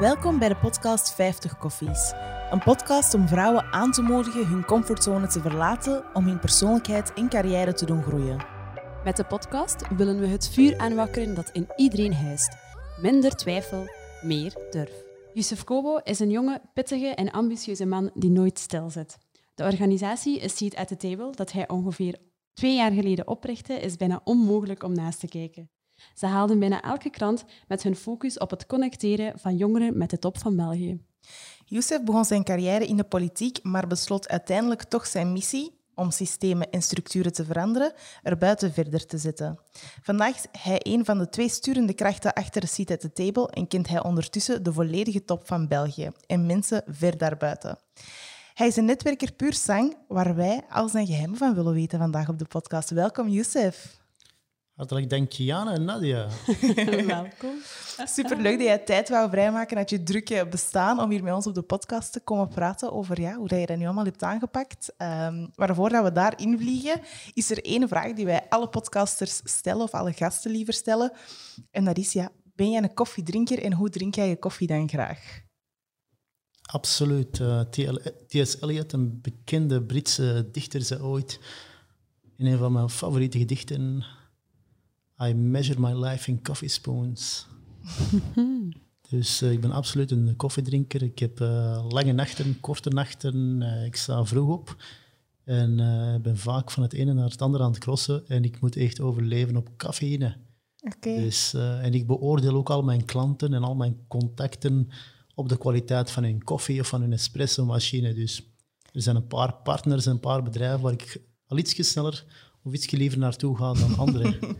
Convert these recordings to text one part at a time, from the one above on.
Welkom bij de podcast 50 Koffies. Een podcast om vrouwen aan te moedigen hun comfortzone te verlaten om hun persoonlijkheid en carrière te doen groeien. Met de podcast willen we het vuur aanwakkeren dat in iedereen huist. Minder twijfel, meer durf. Yusuf Kobo is een jonge, pittige en ambitieuze man die nooit stilzit. De organisatie is Seat at the Table, dat hij ongeveer twee jaar geleden oprichtte, is bijna onmogelijk om naast te kijken. Ze haalden bijna elke krant met hun focus op het connecteren van jongeren met de top van België. Youssef begon zijn carrière in de politiek, maar besloot uiteindelijk toch zijn missie om systemen en structuren te veranderen, er buiten verder te zetten. Vandaag is hij een van de twee sturende krachten achter seat at the table en kent hij ondertussen de volledige top van België en mensen ver daarbuiten. Hij is een netwerker puur sang, waar wij al zijn geheimen van willen weten vandaag op de podcast. Welkom, Youssef. Hartelijk dank, Jana en Nadia. Welkom. Superleuk dat jij tijd wou vrijmaken uit je drukke bestaan om hier met ons op de podcast te komen praten over ja, hoe dat je dat nu allemaal hebt aangepakt. Um, maar voordat we daarin vliegen, is er één vraag die wij alle podcasters stellen, of alle gasten liever stellen. En dat is, ja, ben jij een koffiedrinker en hoe drink jij je koffie dan graag? Absoluut. Uh, T.S. Eliot, een bekende Britse dichter, zei ooit in een van mijn favoriete gedichten I measure my life in coffee spoons. dus uh, ik ben absoluut een koffiedrinker. Ik heb uh, lange nachten, korte nachten. Uh, ik sta vroeg op. En ben vaak van het ene naar het andere aan het crossen. En ik moet echt overleven op cafeïne. Okay. Dus, en ik beoordeel ook al mijn klanten en al mijn contacten op de kwaliteit van hun koffie of van hun espresso-machine. Dus er zijn een paar partners en een paar bedrijven waar ik al iets sneller of iets liever naartoe ga dan anderen.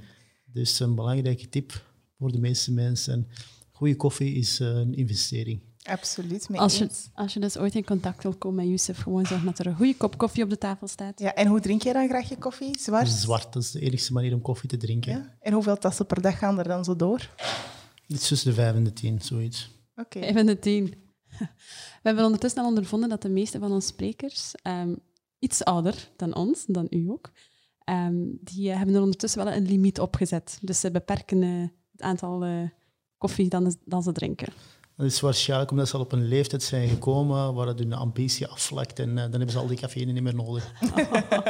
Dus een belangrijke tip voor de meeste mensen. Goede koffie is eh, een investering. Absoluut, mee als je, als je dus ooit in contact wil komen met Youssef, gewoon zorg dat er een goede kop koffie op de tafel staat. Ja, en hoe drink jij dan graag je koffie? Zwart? Zwart, dat is de enige manier om koffie te drinken. Ja? En hoeveel tassen per dag gaan er dan zo door? Iets tussen de vijf en de tien, zoiets. Oké. Okay. Vijf en de tien. We hebben ondertussen al ondervonden dat de meeste van onze sprekers um, iets ouder dan ons, dan u ook, Um, die uh, hebben er ondertussen wel een limiet opgezet. Dus ze beperken uh, het aantal uh, koffie dan, dan ze drinken. Dat is waarschijnlijk omdat ze al op een leeftijd zijn gekomen waar het hun ambitie afvlakt en dan hebben ze al die cafeïne niet meer nodig.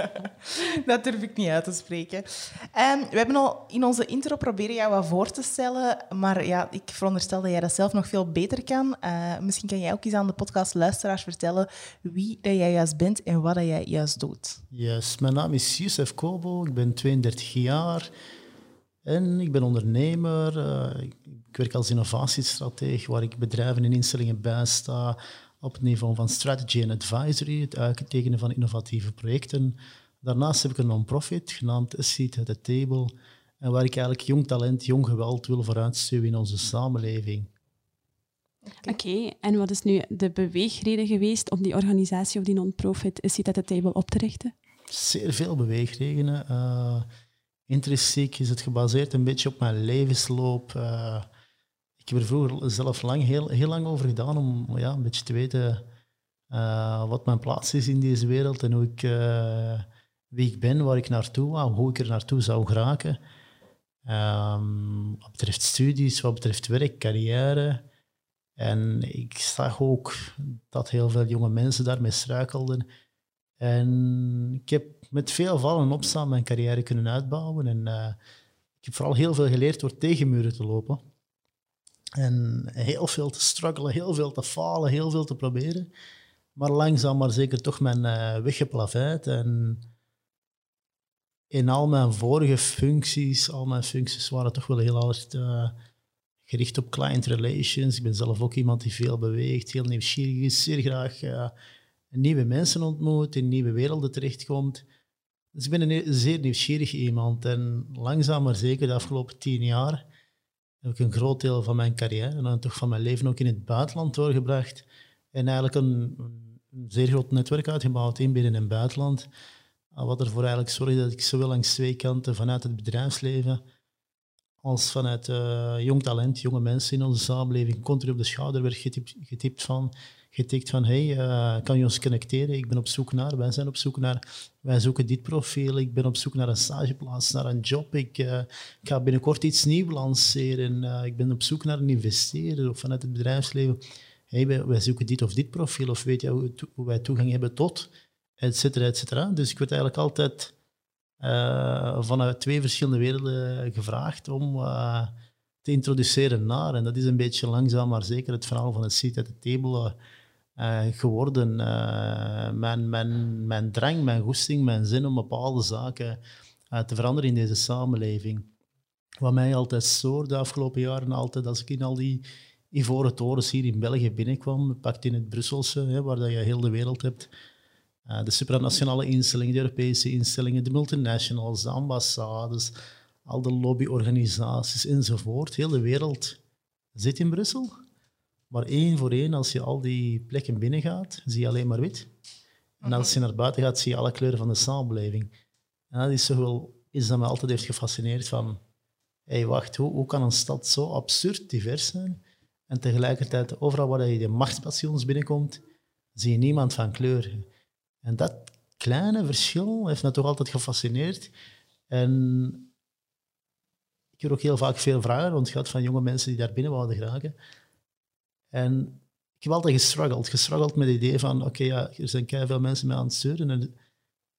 dat durf ik niet uit te spreken. Um, we hebben al in onze intro proberen jou wat voor te stellen, maar ja, ik veronderstel dat jij dat zelf nog veel beter kan. misschien kan jij ook eens aan de podcast luisteraars vertellen wie dat jij juist bent en wat dat jij juist doet. Yes, mijn naam is Youssef Kobo, ik ben 32 jaar. En ik ben ondernemer. Uh, ik werk als innovatiestrateeg, waar ik bedrijven en instellingen bijsta op het niveau van strategy en advisory, het uittekenen van innovatieve projecten. Daarnaast heb ik een non-profit genaamd A Seat at the Table, en waar ik eigenlijk jong talent, jong geweld wil vooruitstuwen in onze samenleving. Oké, en wat is nu de beweegreden geweest om die organisatie of die non-profit A Seat at the Table op te richten? Zeer veel beweegredenen. Uh, intrinsiek is het gebaseerd een beetje op mijn levensloop. Uh, ik heb er vroeger zelf lang, heel, heel lang over gedaan om ja, een beetje te weten uh, wat mijn plaats is in deze wereld en hoe ik, uh, wie ik ben, waar ik naartoe ga, hoe ik er naartoe zou geraken. Um, wat betreft studies, wat betreft werk, carrière. En ik zag ook dat heel veel jonge mensen daarmee struikelden. En ik heb met veel vallen en opstaan mijn carrière kunnen uitbouwen. En uh, ik heb vooral heel veel geleerd door tegen muren te lopen. En heel veel te struggelen, heel veel te falen, heel veel te proberen. Maar langzaam maar zeker toch mijn uh, weg geplaveid. En in al mijn vorige functies, al mijn functies waren toch wel heel hard uh, gericht op client relations. Ik ben zelf ook iemand die veel beweegt, heel nieuwsgierig is, zeer graag nieuwe mensen ontmoet, in nieuwe werelden terechtkomt. Dus ik ben een zeer nieuwsgierig iemand. En langzaam maar zeker de afgelopen tien jaar heb ik een groot deel van mijn carrière en toch van mijn leven ook in het buitenland doorgebracht. En eigenlijk een, een zeer groot netwerk uitgebouwd in binnen- en buitenland. Wat ervoor eigenlijk zorgde dat ik zowel langs twee kanten vanuit het bedrijfsleven als vanuit uh, jong talent, jonge mensen in onze samenleving continu op de schouder werd getipt, getipt van, getikt van hey, uh, kan je ons connecteren? Ik ben op zoek naar, wij zijn op zoek naar, wij zoeken dit profiel, ik ben op zoek naar een stageplaats, naar een job, ik, ik ga binnenkort iets nieuws lanceren, ik ben op zoek naar een investeerder of vanuit het bedrijfsleven. Hey, wij, wij zoeken dit of dit profiel, of weet je hoe, wij toegang hebben tot, et cetera, et cetera. Dus ik werd eigenlijk altijd vanuit twee verschillende werelden gevraagd om te introduceren naar. En dat is een beetje langzaam maar zeker het verhaal van het seat at the table uh, geworden. mijn, mijn, mijn drang, mijn goesting, mijn zin om bepaalde zaken te veranderen in deze samenleving. Wat mij altijd stoorde de afgelopen jaren, altijd als ik in al die ivoren torens hier in België binnenkwam, pakt in het Brusselse, hè, waar dat je heel de wereld hebt, uh, de supranationale instellingen, de Europese instellingen, de multinationals, de ambassades, al de lobbyorganisaties enzovoort. Heel de wereld zit in Brussel. Maar één voor één, als je al die plekken binnengaat, zie je alleen maar wit. En als je naar buiten gaat, zie je alle kleuren van de samenleving. En dat is toch wel iets dat me altijd heeft gefascineerd van... Hé, hey, wacht, hoe, hoe kan een stad zo absurd divers zijn? En tegelijkertijd, overal waar je de machtspassions binnenkomt, zie je niemand van kleur. En dat kleine verschil heeft me toch altijd gefascineerd. En ik heb ook heel vaak veel vragen rondgehad van jonge mensen die daar binnen wilden geraken. En ik heb altijd gestruggeld. Gestruggeld met het idee van, oké, ja, er zijn veel mensen mee aan het sturen. En,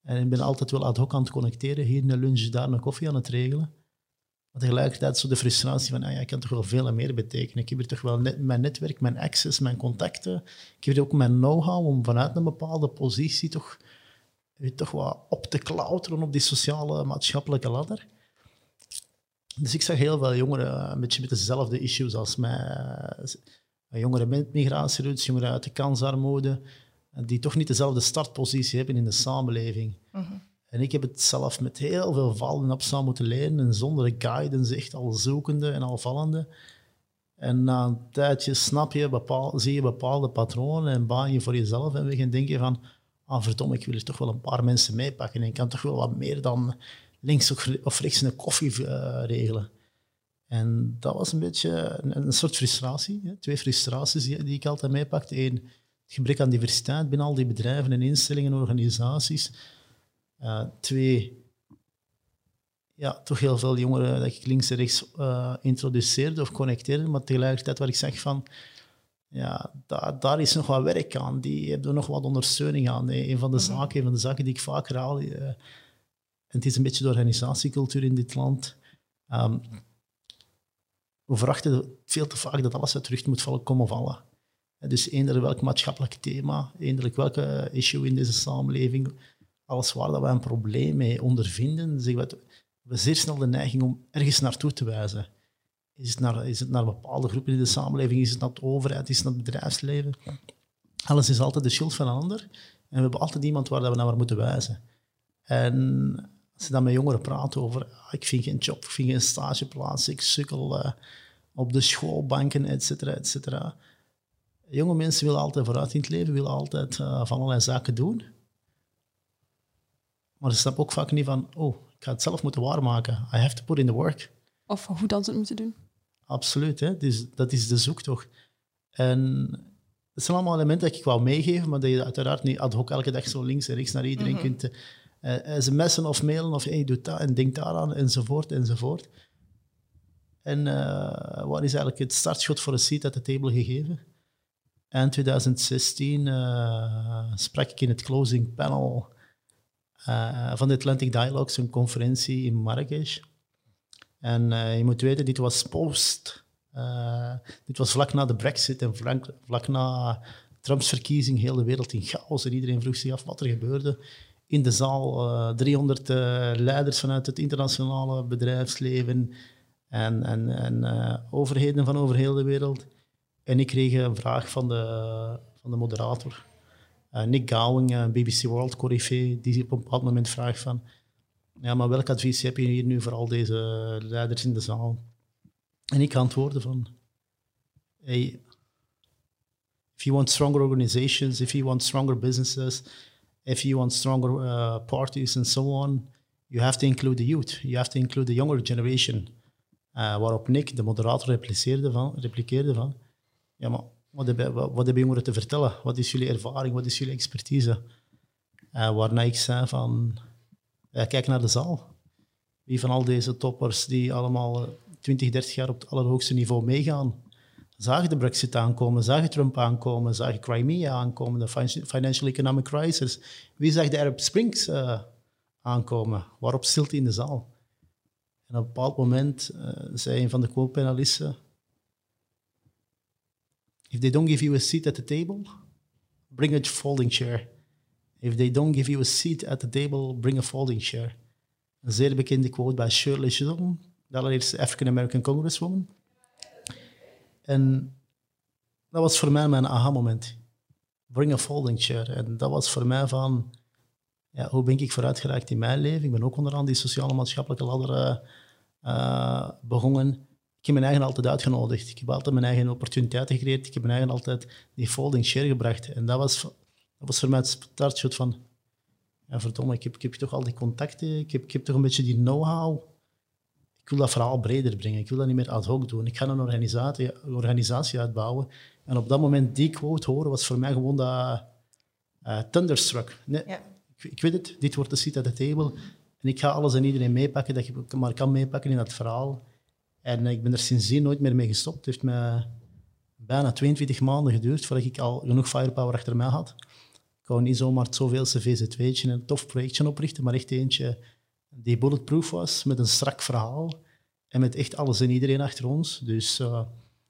en ik ben altijd wel ad hoc aan het connecteren. Hier een lunch, daar een koffie aan het regelen. Maar tegelijkertijd zo de frustratie van, ah ja, ik kan toch wel veel en meer betekenen. Ik heb hier toch wel net, mijn netwerk, mijn access, mijn contacten. Ik heb hier ook mijn know-how om vanuit een bepaalde positie toch, weet, toch wat op te klauteren op die sociale, maatschappelijke ladder. Dus ik zag heel veel jongeren een beetje met dezelfde issues als mij. Jongeren met migratieroutes, jongeren uit de kansarmoede, die toch niet dezelfde startpositie hebben in de samenleving. Mhm. En ik heb het zelf met heel veel vallen en opstaan moeten leren en zonder guidance, echt al zoekende en al vallende. En na een tijdje snap je, bepaal, zie je bepaalde patronen en baan je voor jezelf en we gaan denken van, ah verdomme, ik wil er toch wel een paar mensen meepakken en ik kan toch wel wat meer dan links of rechts een koffie uh, regelen. En dat was een beetje een, een soort frustratie. Hè? Twee frustraties die, die ik altijd meepakte. Eén, het gebrek aan diversiteit binnen al die bedrijven en instellingen en organisaties uh, twee, ja, toch heel veel jongeren dat ik links en rechts uh, introduceerde of connecteerde, maar tegelijkertijd waar ik zeg van, ja, daar, daar is nog wat werk aan. Die hebben nog wat ondersteuning aan. Een van de mhm. zaken, een van de zaken die ik vaak uh, en het is een beetje de organisatiecultuur in dit land. Um, we verwachten veel te vaak dat alles uit terug moet vallen, komen vallen. Dus eender welk maatschappelijk thema, eender welke issue in deze samenleving, alles waar dat we een probleem mee ondervinden, zeggen we, we zeer snel de neiging om ergens naartoe te wijzen. Is het, naar, is het naar bepaalde groepen in de samenleving? Is het naar de overheid? Is het naar het bedrijfsleven? Alles is altijd de schuld van een ander. En we hebben altijd iemand waar we naar moeten wijzen. En als je dan met jongeren praat over ah, ik vind geen job, ik vind geen stageplaats, ik sukkel uh, op de schoolbanken, et cetera, et cetera. Jonge mensen willen altijd vooruit in het leven, willen altijd uh, van allerlei zaken doen. Maar ze snappen ook vaak niet van, oh, ik ga het zelf moeten waarmaken. I have to put in the work. Of hoe dan ze het moeten doen. Absoluut, hè? Dus dat is de zoektocht. En het zijn allemaal elementen die ik wou meegeven, maar dat je uiteraard niet ad hoc elke dag zo links en rechts naar iedereen mm -hmm. kunt uh, sms'en of mailen of hey, doe dat en denk daaraan enzovoort enzovoort. En uh, wat is eigenlijk het startschot voor een seat at the table gegeven? Eind 2016 uh, sprak ik in het closing panel van de Atlantic Dialogues, een conferentie in Marrakesh. En je moet weten, dit was post. Dit was vlak na de Brexit en vlak, vlak na Trumps verkiezing, heel de wereld in chaos. En iedereen vroeg zich af wat er gebeurde. In de zaal 300 leiders vanuit het internationale bedrijfsleven en, en, en overheden van over heel de wereld. En ik kreeg een vraag van de, van de moderator. Nick Gowing, BBC World Corrivé, die op een bepaald moment vraagt van ja, maar welk advies heb je hier nu voor al deze leiders in de zaal? En ik antwoordde van hey, if you want stronger organizations, if you want stronger businesses, if you want stronger uh, parties and so on, you have to include the youth. You have to include the younger generation. Uh, waarop Nick, de moderator, repliceerde van, repliceerde van ja, maar wat hebben, wat, hebben jongeren te vertellen? Wat is jullie ervaring? Wat is jullie expertise? Uh, waarna ik zei van, kijk naar de zaal. Wie van al deze toppers die allemaal 20, 30 jaar op het allerhoogste niveau meegaan, zagen de brexit aankomen, zagen Trump aankomen, zagen Crimea aankomen, de financial economic crisis. Wie zag de Arab Springs uh, aankomen? Waarop stilte in de zaal? En op een bepaald moment uh, zei een van de co-panelisten, If they don't give you a seat at the table, bring a folding chair. If they don't give you a seat at the table, bring a folding chair. Een zeer bekende quote bij Shirley Chisholm, de allereerste African-American Congresswoman. En dat was voor mij mijn aha-moment. Bring a folding chair. En dat was voor mij van, ja, hoe ben ik vooruit geraakt in mijn leven? Ik ben ook onderaan die sociale maatschappelijke ladder uh, begonnen. Ik heb mijn eigen altijd uitgenodigd. Ik heb altijd mijn eigen opportuniteiten gecreëerd. Ik heb mijn eigen altijd die folding chair gebracht. En dat was, dat was voor mij het startshot van, ja, verdomme, ik heb, ik heb toch al die contacten, ik heb, ik heb toch een beetje die know-how ik wil dat verhaal breder brengen. Ik wil dat niet meer ad hoc doen. Ik ga een organisatie, organisatie uitbouwen. En op dat moment die quote horen was voor mij gewoon dat uh, thunderstruck. Nee, ja. ik, ik, weet het, dit wordt de seat at the table. En ik ga alles en iedereen meepakken dat je maar kan meepakken in dat verhaal. En ik ben er sindsdien nooit meer mee gestopt. Het heeft me bijna 22 maanden geduurd voordat ik al genoeg firepower achter mij had. Ik wou niet zomaar het zoveelste VZW'tje een tof projectje oprichten, maar echt eentje die bulletproof was, met een strak verhaal en met echt alles en iedereen achter ons. Dus uh,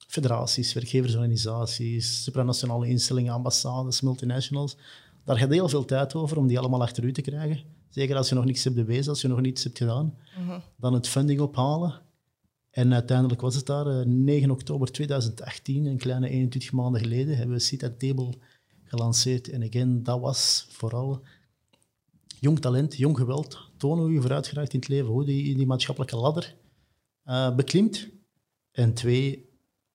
federaties, werkgeversorganisaties, supranationale instellingen, ambassades, multinationals. Daar gaat heel veel tijd over om die allemaal achter u te krijgen. Zeker als je nog niets hebt bewezen, als je nog niets hebt gedaan. Mhm. Dan het funding ophalen. En uiteindelijk was het daar, 9 eh, oktober 2018, een kleine 21 maanden geleden, hebben we Sit Table gelanceerd. En again, dat was vooral jong talent, jong geweld, tonen hoe je vooruit geraakt in het leven, hoe je die, die maatschappelijke ladder uh, beklimt. En twee,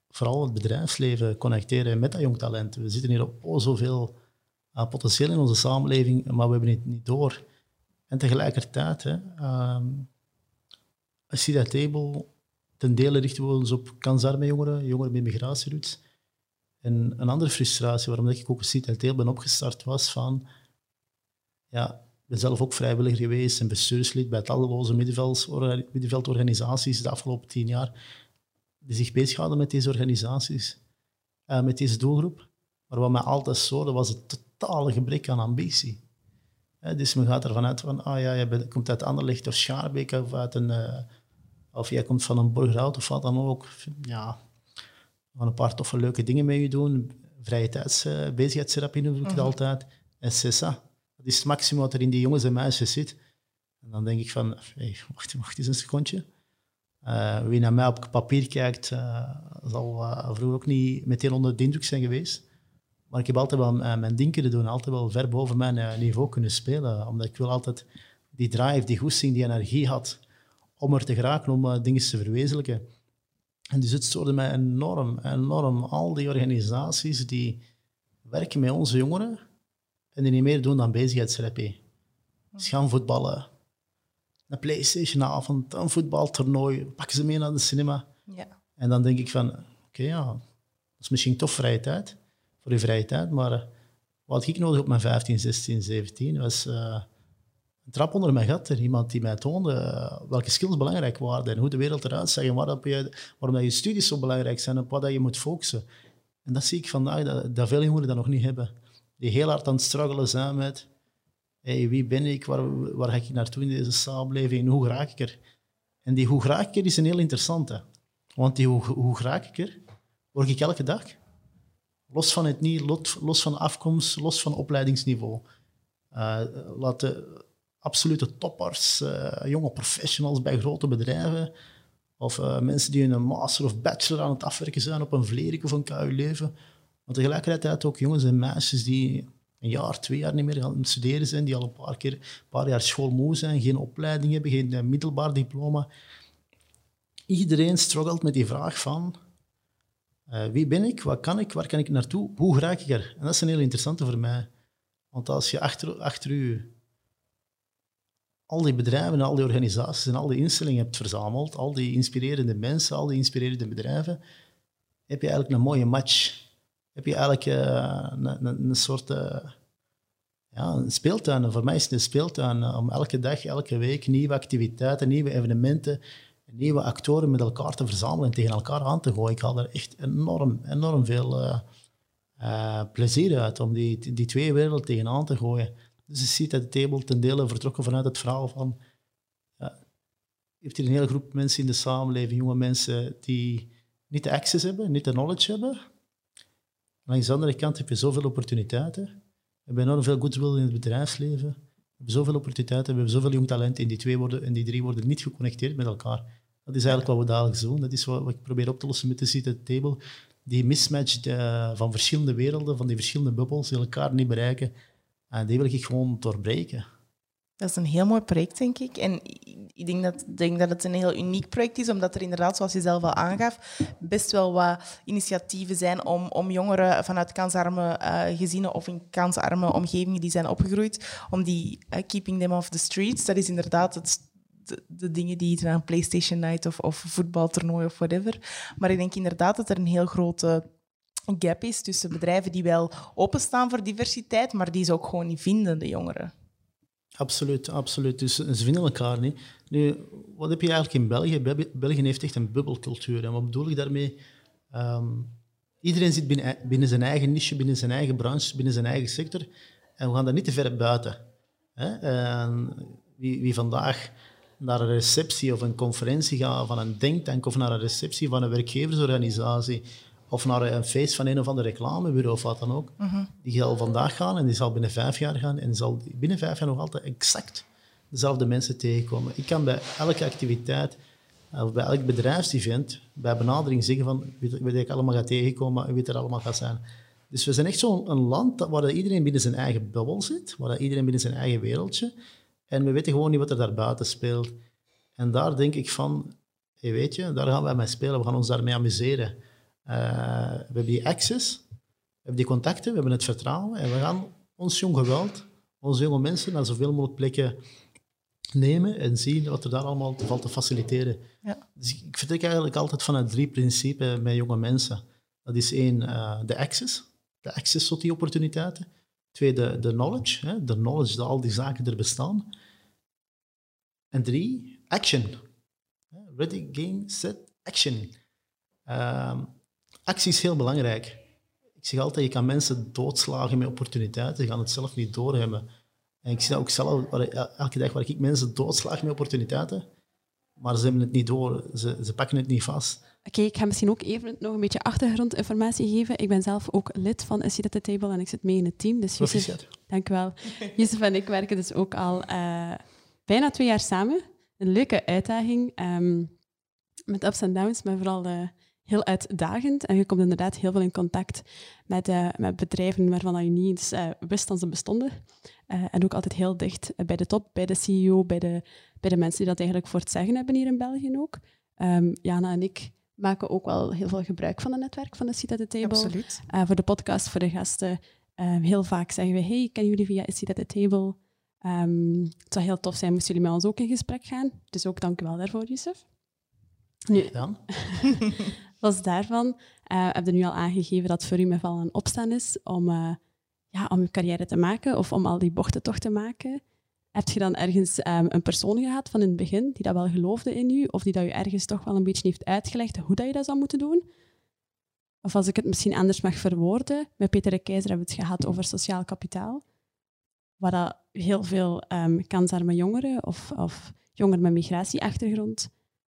vooral het bedrijfsleven connecteren met dat jong talent. We zitten hier op oh, zoveel uh, potentieel in onze samenleving, maar we hebben het niet door. En tegelijkertijd, hè, um, dat Table, ten dele richten we ons op kansarme jongeren, jongeren met migratieroutes. En een andere frustratie waarom ik ook een Table ben opgestart was van, ja, ben zelf ook vrijwilliger geweest en bestuurslid bij talloze middenveldorganisaties de afgelopen tien jaar, die zich bezighouden met deze organisaties, uh, met deze doelgroep. Maar wat mij altijd stoorde, was het totale gebrek aan ambitie. dus men gaat ervan uit van, ah ja, je komt uit Anderlecht of Schaarbeek of uit een... Uh, of jij komt van een Borgerhout of wat dan ook. Ja, van een paar toffe leuke dingen mee je doen. Vrije tijds, uh, bezigheidstherapie noem ik het mhm. altijd. En CESA is het maximum wat er in die jongens en meisjes zit. En dan denk ik van, wacht, wacht eens een secondje. Uh, wie naar mij op papier kijkt, uh, zal uh, vroeger ook niet meteen onder de indruk zijn geweest. Maar ik heb altijd wel mijn ding kunnen doen, altijd wel ver boven mijn niveau kunnen spelen. Omdat ik wil altijd die drive, die goesting, die energie had om er te geraken, om dingen te verwezenlijken. En dus het stoorde mij enorm, enorm. Al die organisaties die werken met onze jongeren, en die niet meer doen dan bezigheidstherapie. Ze gaan voetballen, een Playstation-avond, een voetbaltoernooi, pakken ze mee naar de cinema. Ja. En dan denk ik van, oké, ja, dat is misschien toch vrije tijd, voor je vrije tijd, maar uh, wat ik nodig op mijn 15, 16, 17 was uh, een trap onder mijn gat. Iemand die mij toonde uh, welke skills belangrijk waren en hoe de wereld eruit zag en waarop je, waarom dat je studies zo belangrijk zijn en op wat dat je moet focussen. En dat zie ik vandaag, dat, dat veel jongeren dat nog niet hebben die heel hard aan het struggelen zijn met hey, wie ben ik, waar, waar ga ik naartoe in deze samenleving en hoe raak ik er? En die hoe raak ik er is een heel interessante. Want die hoe, hoe raak ik er, word ik elke dag. Los van het niet, los van afkomst, los van opleidingsniveau. Uh, laat de absolute toppers, uh, jonge professionals bij grote bedrijven, of uh, mensen die een master of bachelor aan het afwerken zijn op een Vlerik of een KU Leuven, maar tegelijkertijd ook jongens en meisjes die een jaar, twee jaar niet meer gaan studeren zijn, die al een paar keer, paar jaar schoolmoe zijn, geen opleiding hebben, geen eh, middelbaar diploma. Iedereen struggelt met die vraag van uh, wie ben ik, wat kan ik, waar kan ik naartoe, hoe raak ik er? En dat is een heel interessante voor mij. Want als je achter, achter je al die bedrijven en al die organisaties en al die instellingen hebt verzameld, al die inspirerende mensen, al die inspirerende bedrijven, heb je eigenlijk een mooie match. Heb je eigenlijk uh, een, een, soort uh, ja, een speeltuin. Voor mij is het een speeltuin om elke dag, elke week nieuwe activiteiten, nieuwe evenementen, nieuwe actoren met elkaar te verzamelen en tegen elkaar aan te gooien. Ik haal er echt enorm, enorm veel uh, plezier uit om die, die twee werelden tegenaan te gooien. Dus je ziet dat de table ten dele vertrokken vanuit het verhaal van... Ja, je hier een hele groep mensen in de samenleving, jonge mensen, die niet de access hebben, niet de knowledge hebben. Langs de andere kant heb je zoveel opportuniteiten. We hebben enorm veel goodwill in het bedrijfsleven. We hebben zoveel opportuniteiten, we hebben zoveel jong talent en die twee worden, en die drie worden niet geconnecteerd met elkaar. Dat is eigenlijk wat we dagelijks doen. Dat is wat, ik probeer op te lossen met de seat at the table. Die mismatch van verschillende werelden, van die verschillende bubbels, die elkaar niet bereiken. En die wil ik gewoon doorbreken. Dat is een heel mooi project, denk ik. En ik denk dat, denk dat het een heel uniek project is, omdat er inderdaad, zoals je zelf al aangaf, best wel wat initiatieven zijn om, om jongeren vanuit kansarme uh, gezinnen of in kansarme omgevingen die zijn opgegroeid, om die uh, keeping them off the streets, dat is inderdaad het, de, de, dingen die je aan PlayStation Night of, of voetbaltoernooi of whatever. Maar ik denk inderdaad dat er een heel grote gap is tussen bedrijven die wel openstaan voor diversiteit, maar die ze ook gewoon niet vinden, de jongeren. Absoluut, absoluut. Dus ze vinden elkaar niet. Nu, wat heb je eigenlijk in België? België heeft echt een bubbelcultuur. En wat bedoel ik daarmee? Ehm, iedereen zit binnen, binnen, zijn eigen niche, binnen zijn eigen branche, binnen zijn eigen sector. En we gaan daar niet te ver buiten. Hè? Wie, wie, vandaag naar een receptie of een conferentie gaat van een denktank of naar een receptie van een werkgeversorganisatie of naar een feest van een of ander reclamebureau of wat dan ook. Mhm. Die zal vandaag gaan en die zal binnen vijf jaar gaan en die zal binnen vijf jaar nog altijd exact dezelfde mensen tegenkomen. Ik kan bij elke activiteit of bij elk bedrijfsevent bij benadering zeggen van wie ik allemaal ga tegenkomen en wie er allemaal gaat zijn. Dus we zijn echt zo'n land waar iedereen binnen zijn eigen bubbel zit, waar iedereen binnen zijn eigen wereldje. En we weten gewoon niet wat er daar buiten speelt. En daar denk ik van, hey, weet je, daar gaan wij mee spelen, we gaan ons daarmee amuseren. Uh, we hebben die access, we hebben die contacten, we hebben het vertrouwen en we gaan ons jong geweld, onze jonge mensen naar zoveel mogelijk plekken nemen en zien wat er daar allemaal valt te faciliteren. Ja. Dus ik vertrek eigenlijk altijd vanuit drie principes met jonge mensen. Dat is één, uh, de access, de access tot die opportuniteiten. Twee, de, de knowledge, hè, de knowledge dat al die zaken er bestaan. En drie, action. Ready, game, set, action. Uh, actie is heel belangrijk. Ik zeg altijd, je kan mensen doodslagen met opportuniteiten, ze gaan het zelf niet doorhebben. En ik zie dat ook zelf, elke dag waar ik mensen doodslag met opportuniteiten, maar ze hebben het niet door, ze, ze pakken het niet vast. Oké, ik ga misschien ook even nog een beetje achtergrondinformatie geven. Ik ben zelf ook lid van A Seat at the Table en ik zit mee in het team. Dus Jozef, dank u wel. Jozef en ik werken dus ook al uh, bijna twee jaar samen. Een leuke uitdaging, um, met ups en downs, maar vooral uh, heel uitdagend. En je komt inderdaad heel veel in contact met, uh, met bedrijven waarvan je niet eens uh, wist dat ze bestonden. Uh, en ook altijd heel dicht bij de top, bij de CEO, bij de, bij de mensen die dat eigenlijk voor het zeggen hebben hier in België ook. Um, Jana en ik maken ook wel heel veel gebruik van het netwerk van de Seat at the Table. Absoluut. voor de podcast, voor de gasten. Um, heel vaak zeggen we, hey, kennen jullie via Seat at the Table? Um, het zou heel tof zijn moesten jullie met ons ook in gesprek gaan. Dus ook dank u wel daarvoor, Yusuf. Nu, dan? Los daarvan uh, heb je nu al aangegeven dat voor u met vallen en opstaan is om, uh, ja, om uw carrière te maken of om al die bochten toch te maken. Heb je dan ergens um, een persoon gehad van in het begin die dat wel geloofde in u of die dat u ergens toch wel een beetje heeft uitgelegd hoe dat je dat zou moeten doen? Of als ik het misschien anders mag verwoorden, met Peter de Keizer hebben we het gehad over sociaal kapitaal, waar dat heel veel um, kansarme jongeren of, of jongeren met migratieachtergrond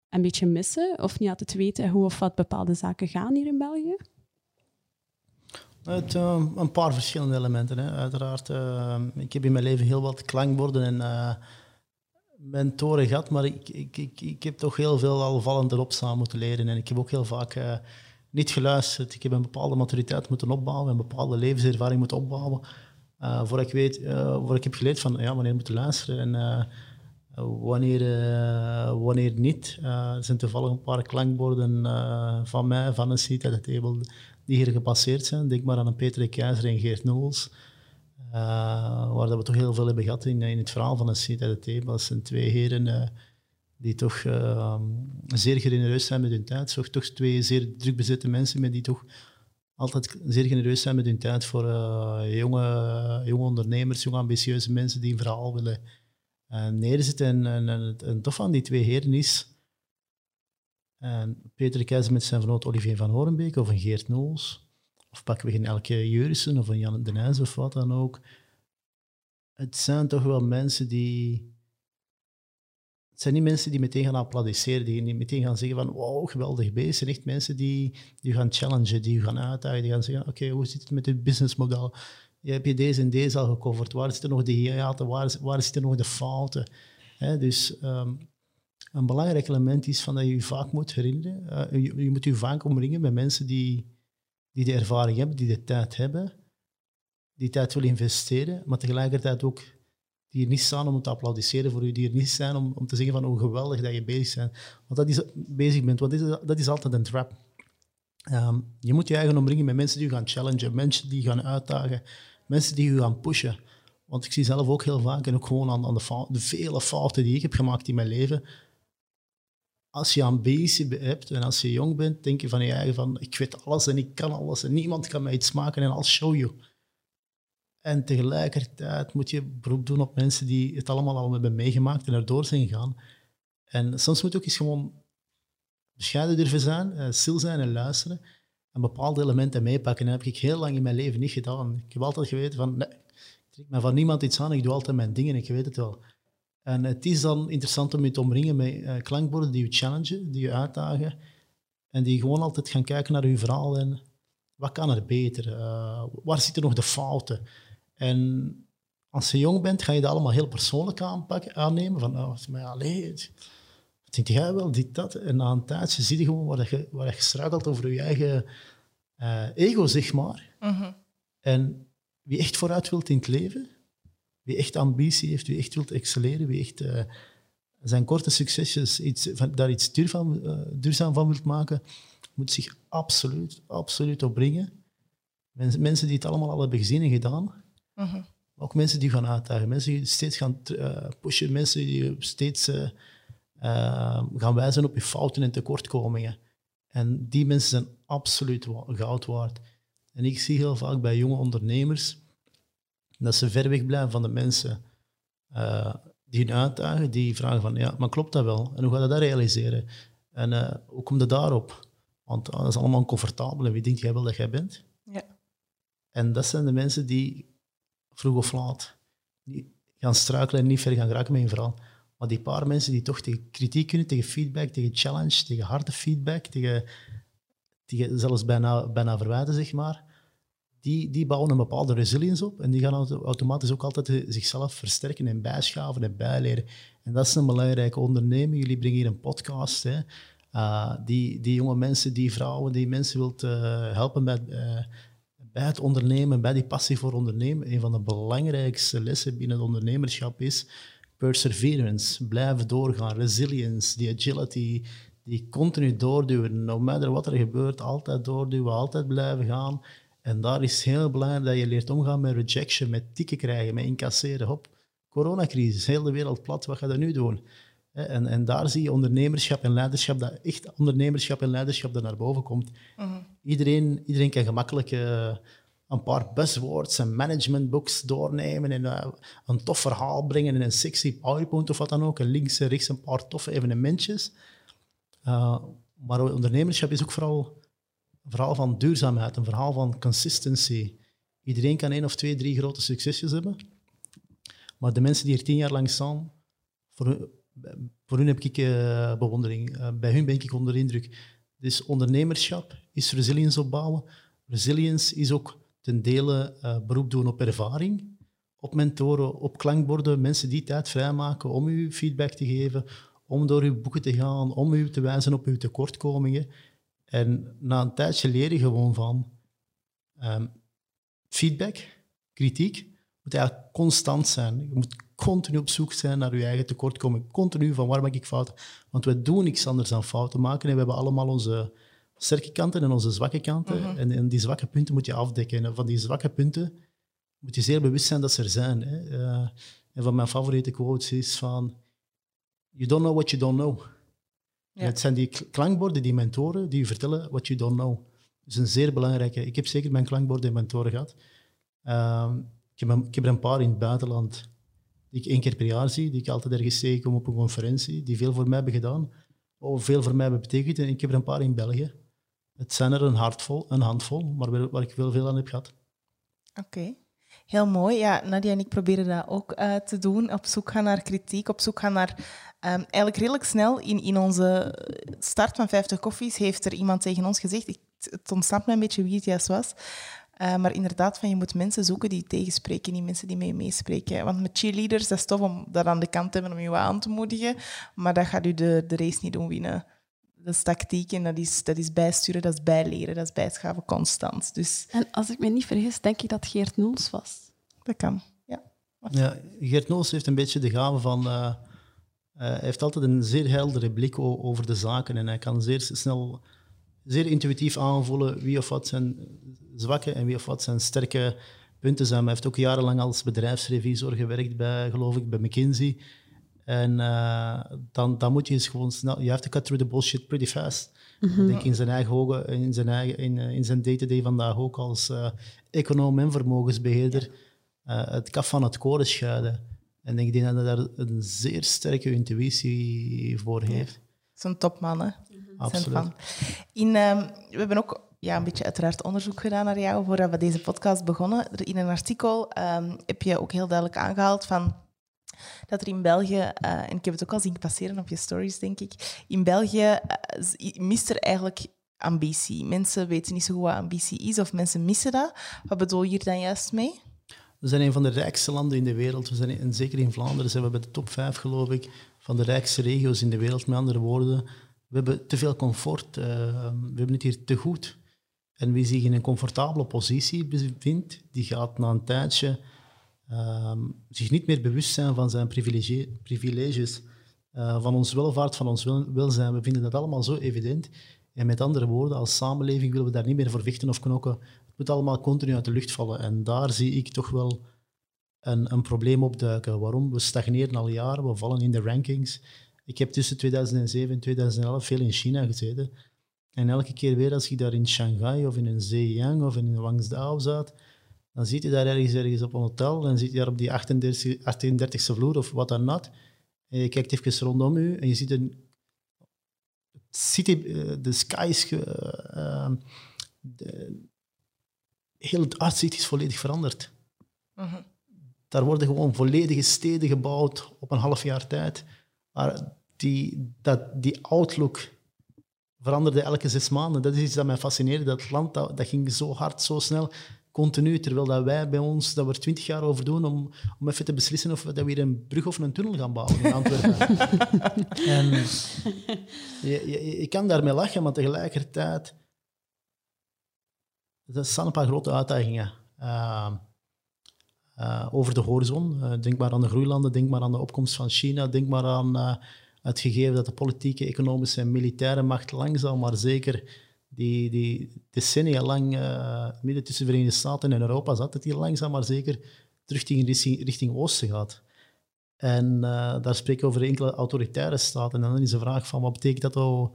een beetje missen of niet altijd weten hoe of wat bepaalde zaken gaan hier in België? Het, uh, een paar verschillende elementen. Hè. Uiteraard, uh, ik heb in mijn leven heel wat klankborden en uh, mentoren gehad, maar ik, ik, ik, ik heb toch heel veel al vallend erop staan moeten leren. En ik heb ook heel vaak niet geluisterd. Ik heb een bepaalde maturiteit moeten opbouwen, een bepaalde levenservaring moeten opbouwen, voordat ik weet, voor ik heb geleerd van ja, wanneer moet luisteren en Wanneer, uh, wanneer niet, uh, er zijn toevallig een paar klankborden uh, van mij, van een seat at table, die hier gepasseerd zijn. Denk maar aan een Peter Keizer en Geert Noels. waar dat we toch heel veel hebben gehad in, in het verhaal van de CTT. Dat zijn twee heren die toch zeer genereus zijn met hun tijd. Toch, toch twee zeer druk bezette mensen, met die toch altijd zeer genereus zijn met hun tijd voor jonge, jonge ondernemers, jonge ambitieuze mensen die een verhaal willen En, en, en, het tof van die twee heren is en Peter Keizer met zijn vernoot Olivier van Horenbeek of een Geert Noels, of pakken we geen Elke Jurissen of een Jan de Nijs of wat dan ook. Het zijn toch wel mensen die... Het zijn niet mensen die meteen gaan applaudisseren, die meteen gaan zeggen van wow, geweldig bezig. Het echt mensen die, die gaan challengen, die gaan uitdagen, die gaan zeggen oké, hoe zit het met het businessmodel? Je heb je deze en deze al gecoverd? Waar zitten nog de hiaten? Waar, waar zitten nog de fouten? dus ehm, een belangrijk element is van dat je je vaak moet herinneren. Uh, je, je, moet je vaak omringen met mensen die, die de ervaring hebben, die de tijd hebben, die tijd willen investeren, maar tegelijkertijd ook die er niet staan om te applaudisseren voor je, die er niet zijn om, om te zeggen van hoe geweldig dat je bezig bent. Want dat is, bezig bent, want dat is, dat is altijd een trap. Um, je moet je eigen omringen met mensen die je gaan challengen, mensen die je gaan uitdagen, mensen die je gaan pushen. Want ik zie zelf ook heel vaak, en ook gewoon aan, aan de, de, vele fouten die ik heb gemaakt in mijn leven, als je ambitie hebt en als je jong bent, denk je van je eigen van ik weet alles en ik kan alles en niemand kan mij iets maken en I'll show you. En tegelijkertijd moet je beroep doen op mensen die het allemaal al hebben meegemaakt en erdoor zijn gegaan. En soms moet je ook eens gewoon bescheiden durven zijn, eh, stil zijn en luisteren en bepaalde elementen meepakken. Dat heb ik heel lang in mijn leven niet gedaan. Ik heb altijd geweten van, nee, ik trek me van niemand iets aan, ik doe altijd mijn dingen, ik weet het wel. En het is dan interessant om je te omringen met uh, klankborden die je challengen, die je uitdagen. En die gewoon altijd gaan kijken naar je verhaal en wat kan er beter? Uh, waar zitten nog de fouten? En als je jong bent, ga je dat allemaal heel persoonlijk aanpakken, aannemen. Van, oh, maar ja, wat denk jij wel, dit, dat. En na een tijdje zie je gewoon waar je, waar je struikelt over je eigen uh, ego, zeg maar. Mhm. En wie echt vooruit wilt in het leven, wie echt ambitie heeft, wie echt wilt excelleren, wie echt uh, zijn korte succesjes iets, van, daar iets duurzaam, uh, duurzaam van wilt maken, moet zich absoluut, absoluut opbrengen. Mensen, mensen die het allemaal al hebben gezien en gedaan. Uh Ook mensen die gaan uitdagen, mensen die steeds gaan pushen, mensen die steeds gaan wijzen op je fouten en tekortkomingen. En die mensen zijn absoluut goud waard. En ik zie heel vaak bij jonge ondernemers dat ze ver weg blijven van de mensen uh, die hun uitdagen, die vragen van, ja, maar klopt dat wel? En hoe ga je dat realiseren? En uh, hoe kom je daarop? Want uh, dat is allemaal comfortabel en wie denkt jij wel dat jij bent? Ja. En dat zijn de mensen die vroeg of laat gaan struikelen en niet ver gaan geraken met hun verhaal. Maar die paar mensen die toch tegen kritiek kunnen, tegen feedback, tegen challenge, tegen harde feedback, tegen, tegen zelfs bijna, bijna verwijten, zeg maar, die, die bouwen een bepaalde resilience op en die gaan automatisch ook altijd zichzelf versterken en bijschaven en bijleren. En dat is een belangrijke onderneming. Jullie brengen hier een podcast. Hè. Uh, die, die jonge mensen, die vrouwen, die mensen wilt uh, helpen bij, uh, bij het ondernemen, bij die passie voor ondernemen. Een van de belangrijkste lessen binnen het ondernemerschap is perseverance, blijven doorgaan, resilience, die agility, die continu doorduwen. No matter wat er gebeurt, altijd doorduwen, altijd blijven gaan. En daar is heel belangrijk dat je leert omgaan met rejection, met tikken krijgen, met incasseren. Hop, coronacrisis, heel de wereld plat, wat ga je nu doen? En, en daar zie je ondernemerschap en leiderschap, dat echt ondernemerschap en leiderschap er naar boven komt. Mhm. iedereen, iedereen kan gemakkelijk uh, een paar buzzwords en managementbooks doornemen en uh, een tof verhaal brengen in een sexy PowerPoint of wat dan ook. Links en rechts een paar toffe evenementjes. Uh, maar ondernemerschap is ook vooral een verhaal van duurzaamheid, een verhaal van consistency. Iedereen kan één of twee, drie grote succesjes hebben. Maar de mensen die er tien jaar lang staan, voor, voor hun heb ik uh, bewondering. Bij hun ben ik onder indruk. Dus ondernemerschap is resilience opbouwen. Resilience is ook ten dele uh, beroep doen op ervaring, op mentoren, op klankborden, mensen die tijd vrijmaken om u feedback te geven, om door uw boeken te gaan, om u te wijzen op uw tekortkomingen. En na een tijdje leer je gewoon van um, feedback, kritiek, moet eigenlijk constant zijn. Je moet continu op zoek zijn naar je eigen tekortkoming. Continu van waar maak ik fouten? Want we doen niks anders dan fouten maken. En we hebben allemaal onze sterke kanten en onze zwakke kanten. Mhm. en, en, die zwakke punten moet je afdekken. En van die zwakke punten moet je zeer bewust zijn dat ze er zijn. Hè. Uh, een van mijn favoriete quotes is van... You don't know what you don't know. Ja. Het zijn die klankborden, die mentoren, die je vertellen what you don't know. Dat is een zeer belangrijke... Ik heb zeker mijn klankborden en mentoren gehad. Uh, ik, heb, ik heb er een paar in het buitenland die ik één keer per jaar zie, die ik altijd ergens tegenkom op een conferentie, die veel voor mij hebben gedaan, of veel voor mij hebben betekend. En ik heb er een paar in België. Het zijn er een, hartvol, een handvol, maar waar ik wel veel aan heb gehad. Oké. Heel mooi. Ja, Nadia en ik proberen dat ook uh, te doen. Op zoek gaan naar kritiek, op zoek gaan naar... Um, eigenlijk redelijk snel in, in onze start van 50 koffies heeft er iemand tegen ons gezegd, ik, het ontsnapt me een beetje wie het juist was, uh, maar inderdaad, van je moet mensen zoeken die tegenspreken, niet mensen die mee meespreken. Want met cheerleaders, dat is tof om dat aan de kant te hebben om je aan te moedigen, maar dat gaat u de, de race niet doen winnen. Dat is tactiek en dat is, dat is bijsturen, dat is bijleren, dat is bijschaven constant. Dus... En als ik me niet vergis, denk ik dat Geert Noels was. Dat kan, ja. ja Geert Noels heeft een beetje de gave van... Uh, hij heeft altijd een zeer heldere blik over de zaken en hij kan zeer snel, zeer intuïtief aanvoelen wie of wat zijn zwakke en wie of wat zijn sterke punten zijn. hij heeft ook jarenlang als bedrijfsrevisor gewerkt bij, geloof ik, bij McKinsey. En uh, dan, dan moet je eens gewoon snel... You have to cut through the bullshit pretty fast. Mm -hmm. Ik denk in zijn eigen ogen, in zijn, eigen, in, in zijn day-to-day vandaag ook als uh, econoom en vermogensbeheerder uh, het kaf van het koren schuiden. En ik denk dat hij daar een zeer sterke intuïtie voor heeft. Zo'n topman, hè? Absoluut. In, um, we hebben ook ja, een beetje uiteraard onderzoek gedaan naar jou voordat we deze podcast begonnen. In een artikel um, heb je ook heel duidelijk aangehaald van dat er in België, uh, en ik heb het ook al zien passeren op je stories, denk ik, in België uh, mist er eigenlijk ambitie. Mensen weten niet zo goed wat ambitie is, of mensen missen dat. Wat bedoel je hier dan juist mee? We zijn een van de rijkste landen in de wereld. We zijn, en zeker in Vlaanderen zijn we bij de top 5, geloof ik, van de rijkste regio's in de wereld. Met andere woorden, we hebben te veel comfort. Uh, we hebben het hier te goed. En wie zich in een comfortabele positie bevindt, die gaat na een tijdje um, zich niet meer bewust zijn van zijn privileges, uh, van ons welvaart, van ons welzijn. We vinden dat allemaal zo evident. En met andere woorden, als samenleving willen we daar niet meer voor vechten of knokken. Het moet allemaal continu uit de lucht vallen. En daar zie ik toch wel een, een probleem opduiken. Waarom? We stagneren al jaren, we vallen in de rankings. Ik heb tussen 2007 en 2011 veel in China gezeten. En elke keer weer als ik daar in Shanghai of in een Zhejiang of in een zat, dan zit je daar ergens, ergens op een hotel en zit je daar op die 38, 38e vloer of wat dan not. En je kijkt even rondom je en je ziet een city, uh, de sky is, uh, uh, de, heel het uitzicht is volledig veranderd. -huh. Daar worden gewoon volledige steden gebouwd op een half jaar tijd. Maar die, dat, die outlook veranderde elke zes maanden. Dat is iets dat mij fascineerde. Dat land dat, dat ging zo hard, zo snel, continu. Terwijl dat wij bij ons, dat we er twintig jaar over doen om, om even te beslissen of we dat weer een brug of een tunnel gaan bouwen in Antwerpen. en je, je, je, kan daarmee lachen, maar tegelijkertijd... Dat zijn een paar grote uitdagingen. Uh, uh, over de horizon. Uh, denk maar aan de groeilanden, denk maar aan de opkomst van China, denk maar aan het gegeven dat de politieke, economische en militaire macht langzaam maar zeker die, die decennia lang uh, midden tussen de Verenigde Staten en Europa zat, dat die langzaam maar zeker terug richting, richting Oosten gaat. En uh, daar spreken we over enkele autoritaire staten. En dan is de vraag van wat betekent dat nou,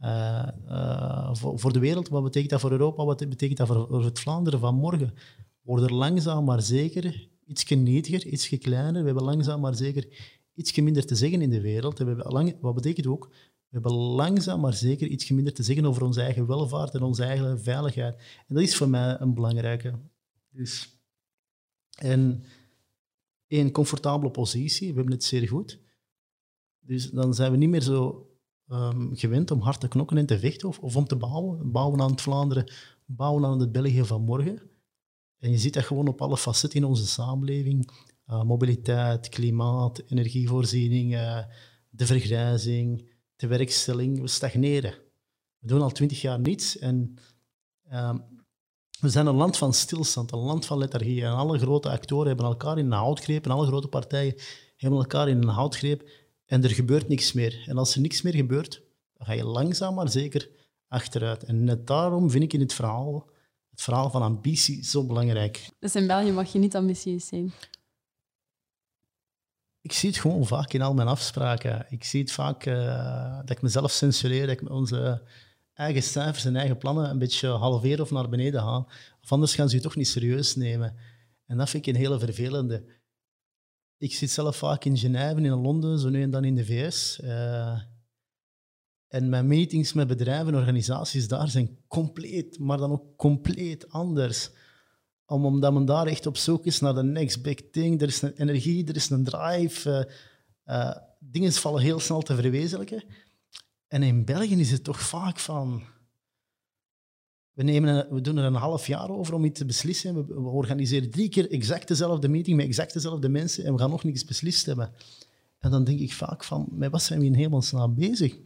uh, voor, de wereld, wat betekent dat voor Europa, wat betekent dat voor, het Vlaanderen van morgen? Worden er langzaam maar zeker iets netiger, iets kleiner. We hebben langzaam maar zeker iets minder te zeggen in de wereld. we hebben lang, wat betekent ook? We hebben langzaam maar zeker iets minder te zeggen over onze eigen welvaart en onze eigen veiligheid. En dat is voor mij een belangrijke. Dus, en in een comfortabele positie, we hebben het zeer goed. Dus dan zijn we niet meer zo um, gewend om hard te knokken en te vechten of, of om te bouwen. Bouwen aan het Vlaanderen, bouwen aan het België van morgen. En je ziet dat gewoon op alle facetten in onze samenleving. Uh, mobiliteit, klimaat, energievoorziening, uh, de vergrijzing, de werkstelling. We stagneren. We doen al twintig jaar niets en uh, we zijn een land van stilstand, een land van lethargie. En alle grote actoren hebben elkaar in een houtgreep en alle grote partijen hebben elkaar in een houtgreep en er gebeurt niks meer. En als er niks meer gebeurt, dan ga je langzaam maar zeker achteruit. En net daarom vind ik in het verhaal het verhaal van ambitie zo belangrijk. Dus in België mag je niet ambitieus zijn? Ik zie het gewoon vaak in al mijn afspraken. Ik zie het vaak uh, dat ik mezelf censureer, dat ik onze eigen cijfers en eigen plannen een beetje halveren of naar beneden haal. Of anders gaan ze je toch niet serieus nemen. En dat vind ik een hele vervelende. Ik zit zelf vaak in Genève, in Londen, zo nu en dan in de VS. Uh, en mijn meetings met bedrijven en organisaties daar zijn compleet, maar dan ook compleet anders. Om, omdat men daar echt op zoek is naar de next big thing. Er is een energie, er is een drive. Uh, dingen vallen heel snel te verwezenlijken. En in België is het toch vaak van... We, nemen we doen er een half jaar over om iets te beslissen. We, organiseren drie keer exact dezelfde meeting met exact dezelfde mensen en we gaan nog niets beslist hebben. En dan denk ik vaak van, met wat zijn we in hemelsnaam bezig?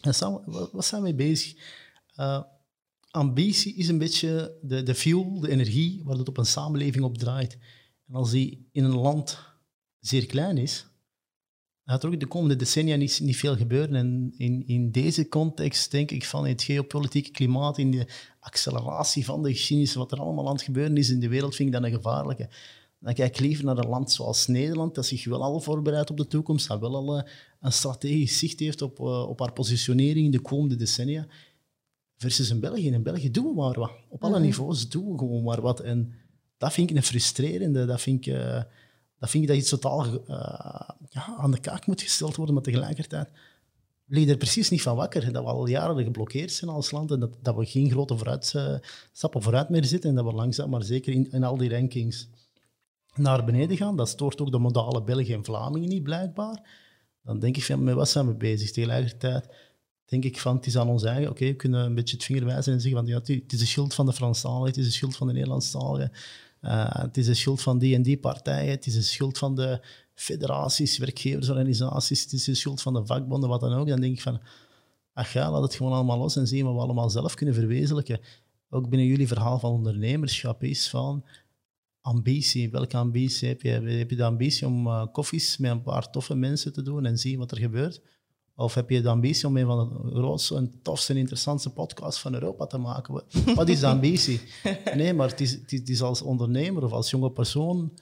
En wat zijn we bezig? Uh, ambitie is een beetje de, de fuel, de energie, waar het op een samenleving op draait. En als die in een land zeer klein is, gaat er ook de komende decennia niet, niet veel gebeuren. En in, in deze context denk ik van het geopolitieke klimaat, in de acceleratie van de geschiedenis, wat er allemaal aan het gebeuren is in de wereld, vind ik dat een gevaarlijke. Dan kijk ik liever naar een land zoals Nederland, dat zich wel al voorbereidt op de toekomst, dat wel al eh, een strategisch zicht heeft op, uh, op haar positionering in de komende decennia. Versus in België. In België doen we maar wat. Op alle mhm. niveaus doen we gewoon maar wat. En dat vind ik een frustrerende. Dat vind ik, uh, dat, vind ik dat iets totaal ja, aan de kaak moet gesteld worden, maar tegelijkertijd liggen er precies niet van wakker. Dat we al jaren geblokkeerd zijn als land en dat, dat we geen grote vooruit, stappen vooruit meer zitten en dat we langzaam maar zeker in, in al die rankings naar beneden gaan. Dat stoort ook de modale Belgen en Vlamingen niet, blijkbaar. Dan denk ik van, met wat zijn we bezig? Tegelijkertijd denk ik van, het is aan ons eigen. Oké, we kunnen een beetje het vinger wijzen en zeggen van, ja, het is de schuld van de Franstaligen, het is de schuld van de Nederlandstaligen, uh, het is de schuld van die en die partijen, het is de schuld van de federaties, werkgeversorganisaties, het is de schuld van de vakbonden, wat dan ook. Dan denk ik van, ach ja, laat het gewoon allemaal los en zien wat we allemaal zelf kunnen verwezenlijken. Ook binnen jullie verhaal van ondernemerschap is van, ambitie. Welke ambitie heb je? Heb je de ambitie om uh, koffies met een paar toffe mensen te doen en zien wat er gebeurt? Of heb je de ambitie om een van de grootste en tofste en interessantste podcasts van Europa te maken? Wat is de ambitie? Nee, maar het is, het is als ondernemer of als jonge persoon.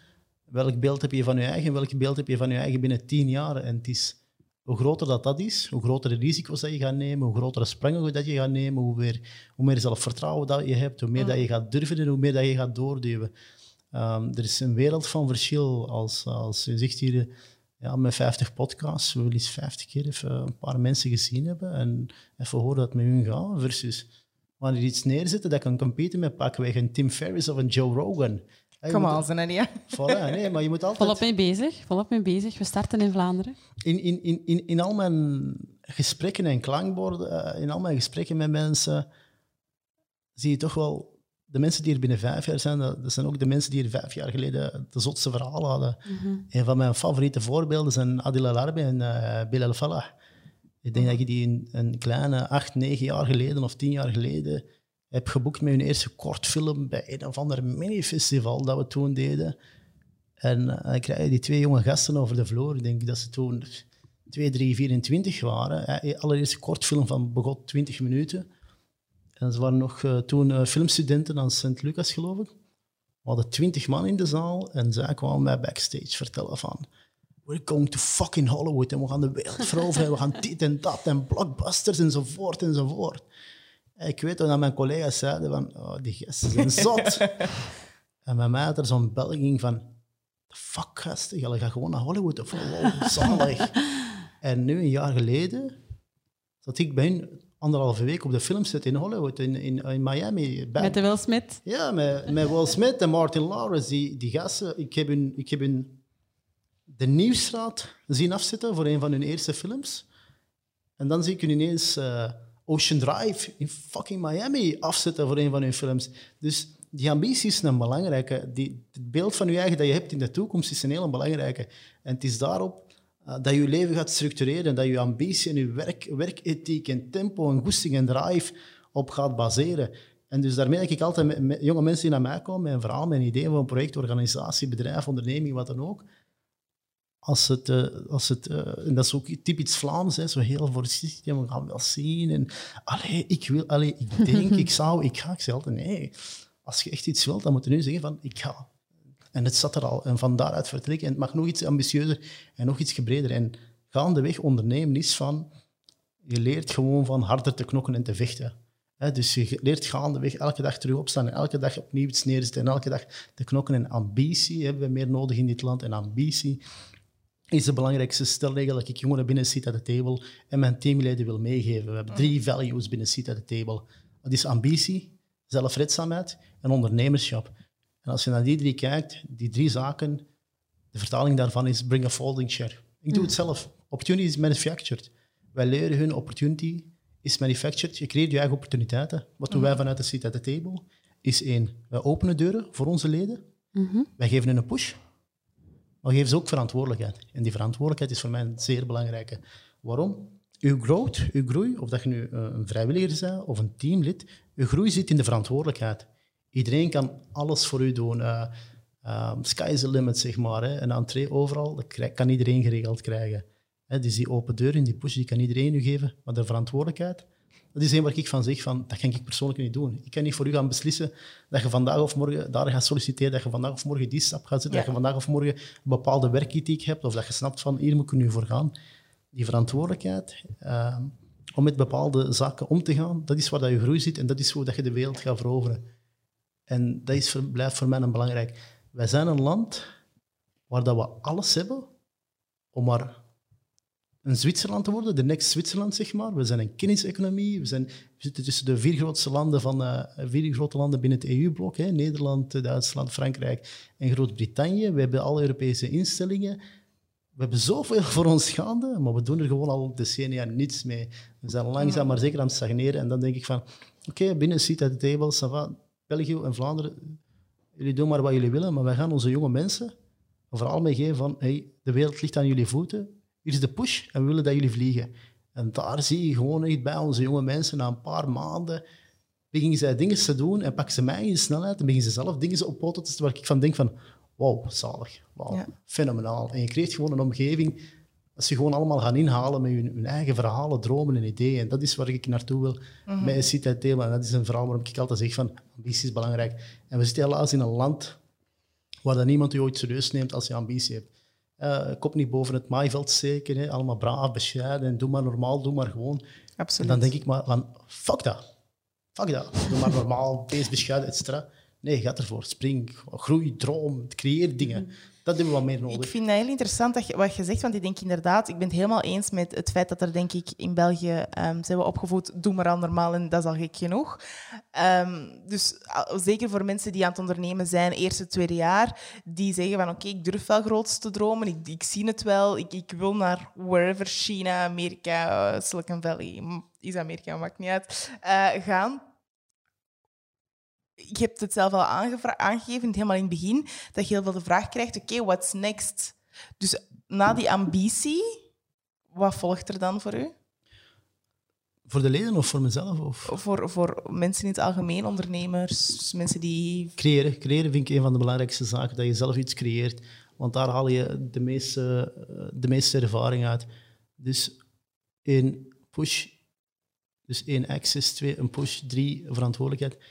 Welk beeld heb je van je eigen? Welk beeld heb je van je eigen binnen tien jaar? En het is, hoe groter dat, dat is, hoe grotere risico's dat je gaat nemen, hoe grotere sprangen dat je gaat nemen, hoe meer, hoe meer zelfvertrouwen dat je hebt, hoe meer mm. dat je gaat durven en hoe meer dat je gaat doorduwen. Um, er is een wereld van verschil als, als je zegt hier ja, met 50 podcasts, we willen eens 50 keer even een paar mensen gezien hebben en even horen dat het met hun gaat, versus wanneer iets neerzetten dat kan competen met pakweg een Tim Ferriss of een Joe Rogan. Kom al, zijn ja. Voilà, nee, maar je moet altijd... Volop mee bezig, volop mee bezig. We starten in Vlaanderen. In, in, in, in, in al mijn gesprekken en klankborden, eh, in al mijn gesprekken met mensen, zie je toch wel de mensen die er binnen vijf jaar zijn, dat, zijn ook de mensen die er vijf jaar geleden de zotste verhalen hadden. Mm Een van mijn favoriete voorbeelden zijn Adil Alarbi en uh, Bilal Falah. Ik denk dat je die een, een, kleine acht, negen jaar geleden of tien jaar geleden heb geboekt met hun eerste kortfilm bij een of ander mini-festival dat we toen deden. En uh, dan krijg je die twee jonge gasten over de vloer. Ik denk dat ze toen 2, 3, 24 waren. Uh, allereerste kortfilm van begot 20 minuten. En ze waren nog uh, toen uh, filmstudenten aan St. Lucas, geloof ik. We hadden twintig man in de zaal en zij kwamen mij backstage vertellen van... We're going to fucking Hollywood en we gaan de wereld veroveren. we gaan dit en dat en blockbusters enzovoort enzovoort. En ik weet dat mijn collega's zeiden van... Oh, die gasten zijn zot. en bij mij had er zo'n belging van... Fuck gasten, je gaat gewoon naar Hollywood of wow, zalig. en nu, een jaar geleden, zat ik bij hun anderhalve week op de filmset in Hollywood, in, in, in Miami. Met de Will Smith? Ja, met, met Will Smith en Martin Lawrence. Die, die gasten, ik heb, hun, ik heb hun de Nieuwsstraat zien afzetten voor een van hun eerste films. En dan zie ik hun ineens uh, Ocean Drive in fucking Miami afzetten voor een van hun films. Dus die ambitie is een belangrijke. Die, het beeld van je eigen dat je hebt in de toekomst is een heel belangrijke. En het is daarop dat je leven gaat structureren, dat je ambitie en je werk, werkethiek en tempo en goesting en drive op gaat baseren. En dus daarmee denk ik altijd met, jonge mensen die naar mij komen met een verhaal, met een idee van een project, organisatie, bedrijf, onderneming, wat dan ook. Als het, uh, als het uh, en dat is ook typisch Vlaams, hè, zo heel voorzichtig, we gaan wel zien. En allee, ik wil, allee, ik denk, ik zou, ik ga, ik zeg altijd nee. als je echt iets wilt, dan moet je nu zeggen van, ik ga. En het zat er al. En van daaruit vertrekken. En het mag nog iets ambitieuzer en nog iets breder. En gaandeweg ondernemen is van, je leert gewoon van harder te knokken en te vechten. dus je leert gaandeweg elke dag terug opstaan en elke dag opnieuw iets neerzetten en elke dag te knokken. En ambitie hebben we meer nodig in dit land. En ambitie is de belangrijkste stelregel dat ik jongeren binnen Seat at the Table en mijn teamleden wil meegeven. We hebben drie values binnen Seat at the Table. Dat is ambitie, zelfredzaamheid en ondernemerschap. En als je naar die drie kijkt, die drie zaken, de vertaling daarvan is bring a folding chair. Ik doe het zelf. Opportunity is manufactured. Wij leren hun opportunity is manufactured. Je creëert je eigen opportuniteiten. Wat doen wij vanuit de Seat at the Table? Is één, wij openen deuren voor onze leden. Wij geven hen een push. Maar geef ze ook verantwoordelijkheid. En die verantwoordelijkheid is voor mij een zeer belangrijke. Waarom? Uw growth, uw groei, of dat je nu eh, een vrijwilliger bent of een teamlid, uw groei zit in de verantwoordelijkheid. Iedereen kan alles voor u doen. Uh, uh, sky is the limit, zeg maar. Hè. Een entree overal, dat kan iedereen geregeld krijgen. Hè, dus die open deur en die push, die kan iedereen u geven. Maar de verantwoordelijkheid, dat is één waar ik van zeg, van, dat kan ik persoonlijk niet doen. Ik kan niet voor u gaan beslissen dat je vandaag of morgen daar gaat solliciteren, dat je vandaag of morgen die stap gaat zetten, dat je vandaag of morgen een bepaalde werkethiek hebt, of dat je snapt van, hier moet ik nu voor gaan. Die verantwoordelijkheid uh, om met bepaalde zaken om te gaan, dat is waar dat je groei zit en dat is hoe dat je de wereld gaat veroveren. En dat is, blijft voor mij een belangrijk. Wij zijn een land waar dat we alles hebben om maar een Zwitserland te worden, de next Zwitserland, zeg maar. We zijn een kenniseconomie. We, zijn, we zitten tussen de vier grootste landen, van, uh, vier grote landen binnen het EU-blok. Nederland, Duitsland, Frankrijk en Groot-Brittannië. We hebben alle Europese instellingen. We hebben zoveel voor ons gaande, maar we doen er gewoon al decennia niets mee. We zijn langzaam maar zeker aan het stagneren. En dan denk ik van, oké, binnen seat at the table, België en Vlaanderen, jullie doen maar wat jullie willen, maar wij gaan onze jonge mensen vooral meegeven van, hey, de wereld ligt aan jullie voeten hier is de push en we willen dat jullie vliegen. En daar zie je gewoon echt bij onze jonge mensen, na een paar maanden, beginnen zij dingen te doen en pakken ze mij in de snelheid en beginnen ze zelf dingen op poten te zetten waar ik van denk van, wow, zalig, wow, fenomenaal. En je creëert gewoon een omgeving als je gewoon allemaal gaan inhalen met hun, hun, eigen verhalen, dromen en ideeën. En dat is waar ik naartoe wil mm -hmm. met thema. En dat is een verhaal waarom ik altijd zeg van, ambitie is belangrijk. En we zitten helaas in een land waar dat niemand je ooit serieus neemt als je ambitie hebt. Uh, kop niet boven het maaiveld steken, hè. allemaal braaf, bescheiden, en doe maar normaal, doe maar gewoon. Absoluut. En dan denk ik maar van, fuck dat. Fuck dat. Doe maar normaal, wees bescheiden, et cetera. Nee, ga ervoor. Spring, groei, droom, creëer dingen. Mhm. Dat hebben we wat meer nodig. Ik vind het heel interessant dat wat je zegt, want ik denk inderdaad, ik ben het helemaal eens met het feit dat er, denk ik, in België um, zijn we opgevoed, doe maar al normaal en dat is al gek genoeg. Um, dus zeker voor mensen die aan het ondernemen zijn, eerste, tweede jaar, die zeggen van oké, ik durf wel groots te dromen, ik, ik zie het wel, ik, ik wil naar wherever, China, Amerika, uh, Silicon Valley, is Amerika, maakt niet uit, uh, gaan je hebt het zelf al aangegeven, helemaal in het begin, dat je heel veel de vraag krijgt, oké, okay, what's next? Dus na die ambitie, wat volgt er dan voor u? Voor de leden of voor mezelf? Of? Voor, voor mensen in het algemeen, ondernemers, mensen die... Creëren. Creëren vind ik een van de belangrijkste zaken, dat je zelf iets creëert. Want daar haal je de meeste, de meeste ervaring uit. Dus één, push. Dus één, access. Twee, een push. Drie, verantwoordelijkheid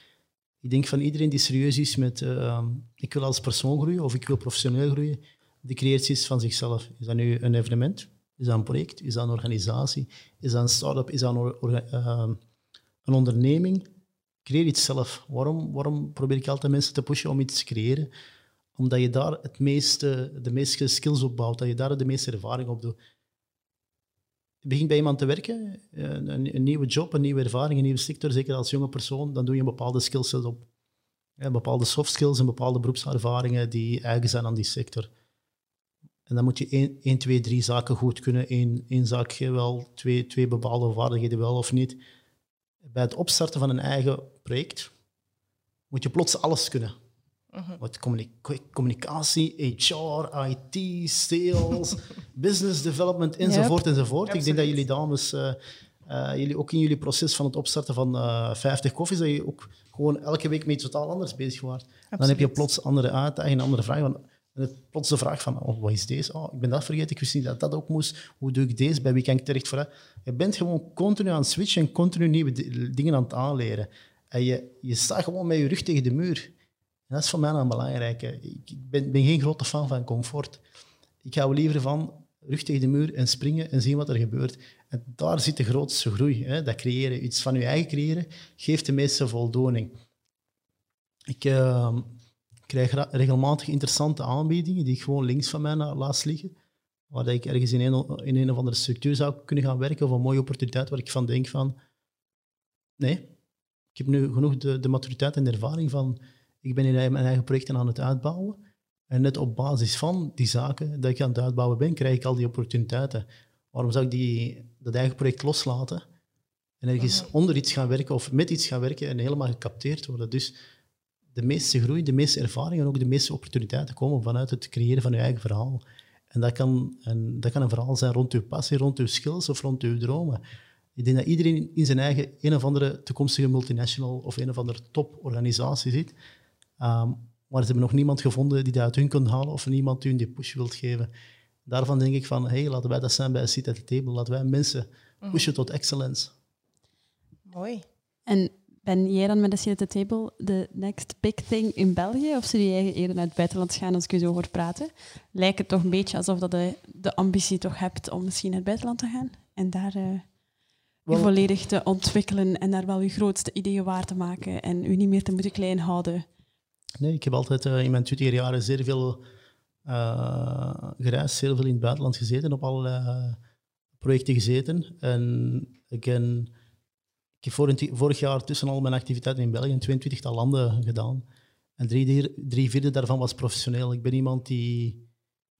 ik denk van iedereen die serieus is met uh, ik wil als persoon groeien of ik wil professioneel groeien, die creëert iets van zichzelf. Is dat nu een evenement? Is dat een project? Is dat een organisatie? Is dat een start-up? Is dat een, uh, een onderneming? Creëer iets zelf. Waarom, waarom probeer ik altijd mensen te pushen om iets te creëren? Omdat je daar het meeste, de meeste skills op bouwt, dat je daar de meeste ervaring op doet begint bij iemand te werken, eh, een, een, nieuwe job, een nieuwe ervaring, een nieuwe sector, zeker als jonge persoon, dan doe je een bepaalde skillset op. Ja, bepaalde soft skills en bepaalde beroepservaringen die eigen zijn aan die sector. En dan moet je één, één twee, drie zaken goed kunnen. Eén, één zaakje wel, twee, twee bepaalde vaardigheden wel of niet. Bij het opstarten van een eigen project moet je plots alles kunnen. Uh communicatie, HR, IT, sales, business development, enzovoort, enzovoort. Ik denk dat jullie dames, uh, uh, jullie ook in jullie proces van het opstarten van uh, eh, 50 koffies, dat je ook gewoon elke week met iets totaal anders bezig wordt. Dan heb je plots andere uitdagingen, andere vragen. En het, plots de vraag van, oh, wat is deze? Oh, ik ben dat vergeten, ik wist niet dat dat ook moest. Hoe doe ik deze? Bij wie kan ik terecht voor? Je bent gewoon continu aan het switchen en continu nieuwe dingen aan het aanleren. En je, je staat gewoon met je rug tegen de muur. Dat is voor mij een belangrijke. Ik ben, ben geen grote fan van comfort. Ik hou liever van rug tegen de muur en springen en zien wat er gebeurt. En daar zit de grootste groei. Hè? Dat creëren, iets van je eigen creëren, geeft de meeste voldoening. Ik uh, krijg regelmatig interessante aanbiedingen die ik gewoon links van mij laat liggen. Waar ik ergens in een, in een of andere structuur zou kunnen gaan werken of een mooie opportuniteit waar ik van denk van... Nee, ik heb nu genoeg de, de maturiteit en de ervaring van... Ik ben in mijn eigen projecten aan het uitbouwen. En net op basis van die zaken dat ik aan het uitbouwen ben, krijg ik al die opportuniteiten. Waarom zou ik die, dat eigen project loslaten en ergens onder iets gaan werken of met iets gaan werken en helemaal gecapteerd worden? Dus de meeste groei, de meeste ervaring en ook de meeste opportuniteiten komen vanuit het creëren van je eigen verhaal. En dat kan, en dat kan een verhaal zijn rond uw passie, rond uw skills of rond uw dromen. Ik denk dat iedereen in zijn eigen een of andere toekomstige multinational of een of andere toporganisatie zit. Um, maar ze hebben nog niemand gevonden die dat uit hun kan halen of niemand die hun die push wilt geven. Daarvan denk ik van, hey, laten wij dat zijn bij een seat at the table. Laten wij mensen mhm. pushen tot excellence. Mooi. En ben jij dan met de seat at the table de next big thing in België? Of zou jij eerder naar het buitenland gaan als ik je zo hoor praten? Lijkt het toch een beetje alsof dat de, de ambitie toch hebt om misschien naar het buitenland te gaan? En daar uh, je volledig te ontwikkelen en daar wel je grootste ideeën waar te maken en u niet meer te moeten klein houden? Nee, ik heb altijd uh, in mijn 20 jaren zeer veel uh, gereisd, zeer veel in het buitenland gezeten, op allerlei projecten gezeten. En ik heb vorig jaar tussen al mijn activiteiten in België in 22 landen gedaan. En drie, drie vierde daarvan was professioneel. Ik ben iemand die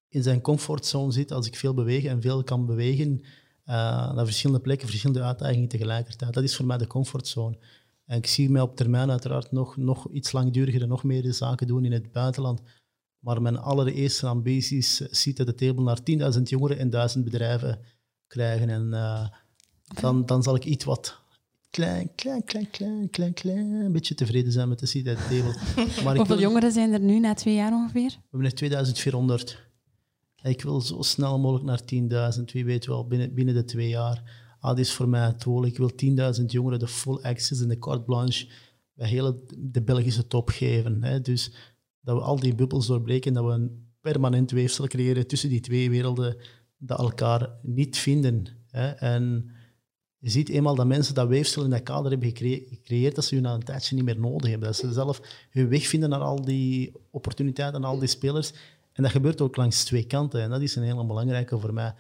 in zijn comfortzone zit als ik veel beweeg en veel kan bewegen uh, naar verschillende plekken, verschillende uitdagingen tegelijkertijd. Dat is voor mij de comfortzone. En ik zie mij op termijn uiteraard nog, nog iets langduriger en nog meer zaken doen in het buitenland. Maar mijn allereerste ambities ziet at de table naar 10.000 jongeren en 1000 bedrijven krijgen. En uh, dan, dan zal ik iets wat klein, klein, klein, klein, klein, klein, een beetje tevreden zijn met de seat at the table. Maar Hoeveel jongeren zijn er nu na twee jaar ongeveer? We hebben er 2400. Ik wil zo snel mogelijk naar 10.000, wie weet wel, binnen, binnen de twee jaar dat is voor mij het doel. Ik wil 10.000 jongeren de full access en de carte blanche bij hele de Belgische top geven. Hè. Dus dat we al die bubbels doorbreken, dat we een permanent weefsel creëren tussen die twee werelden, dat elkaar niet vinden. Hè. En je ziet eenmaal dat mensen dat weefsel in dat kader hebben gecreëerd, dat ze hun na een tijdje niet meer nodig hebben. Dat ze zelf hun weg vinden naar al die opportuniteiten en al die spelers. En dat gebeurt ook langs twee kanten. En dat is een hele belangrijke voor mij.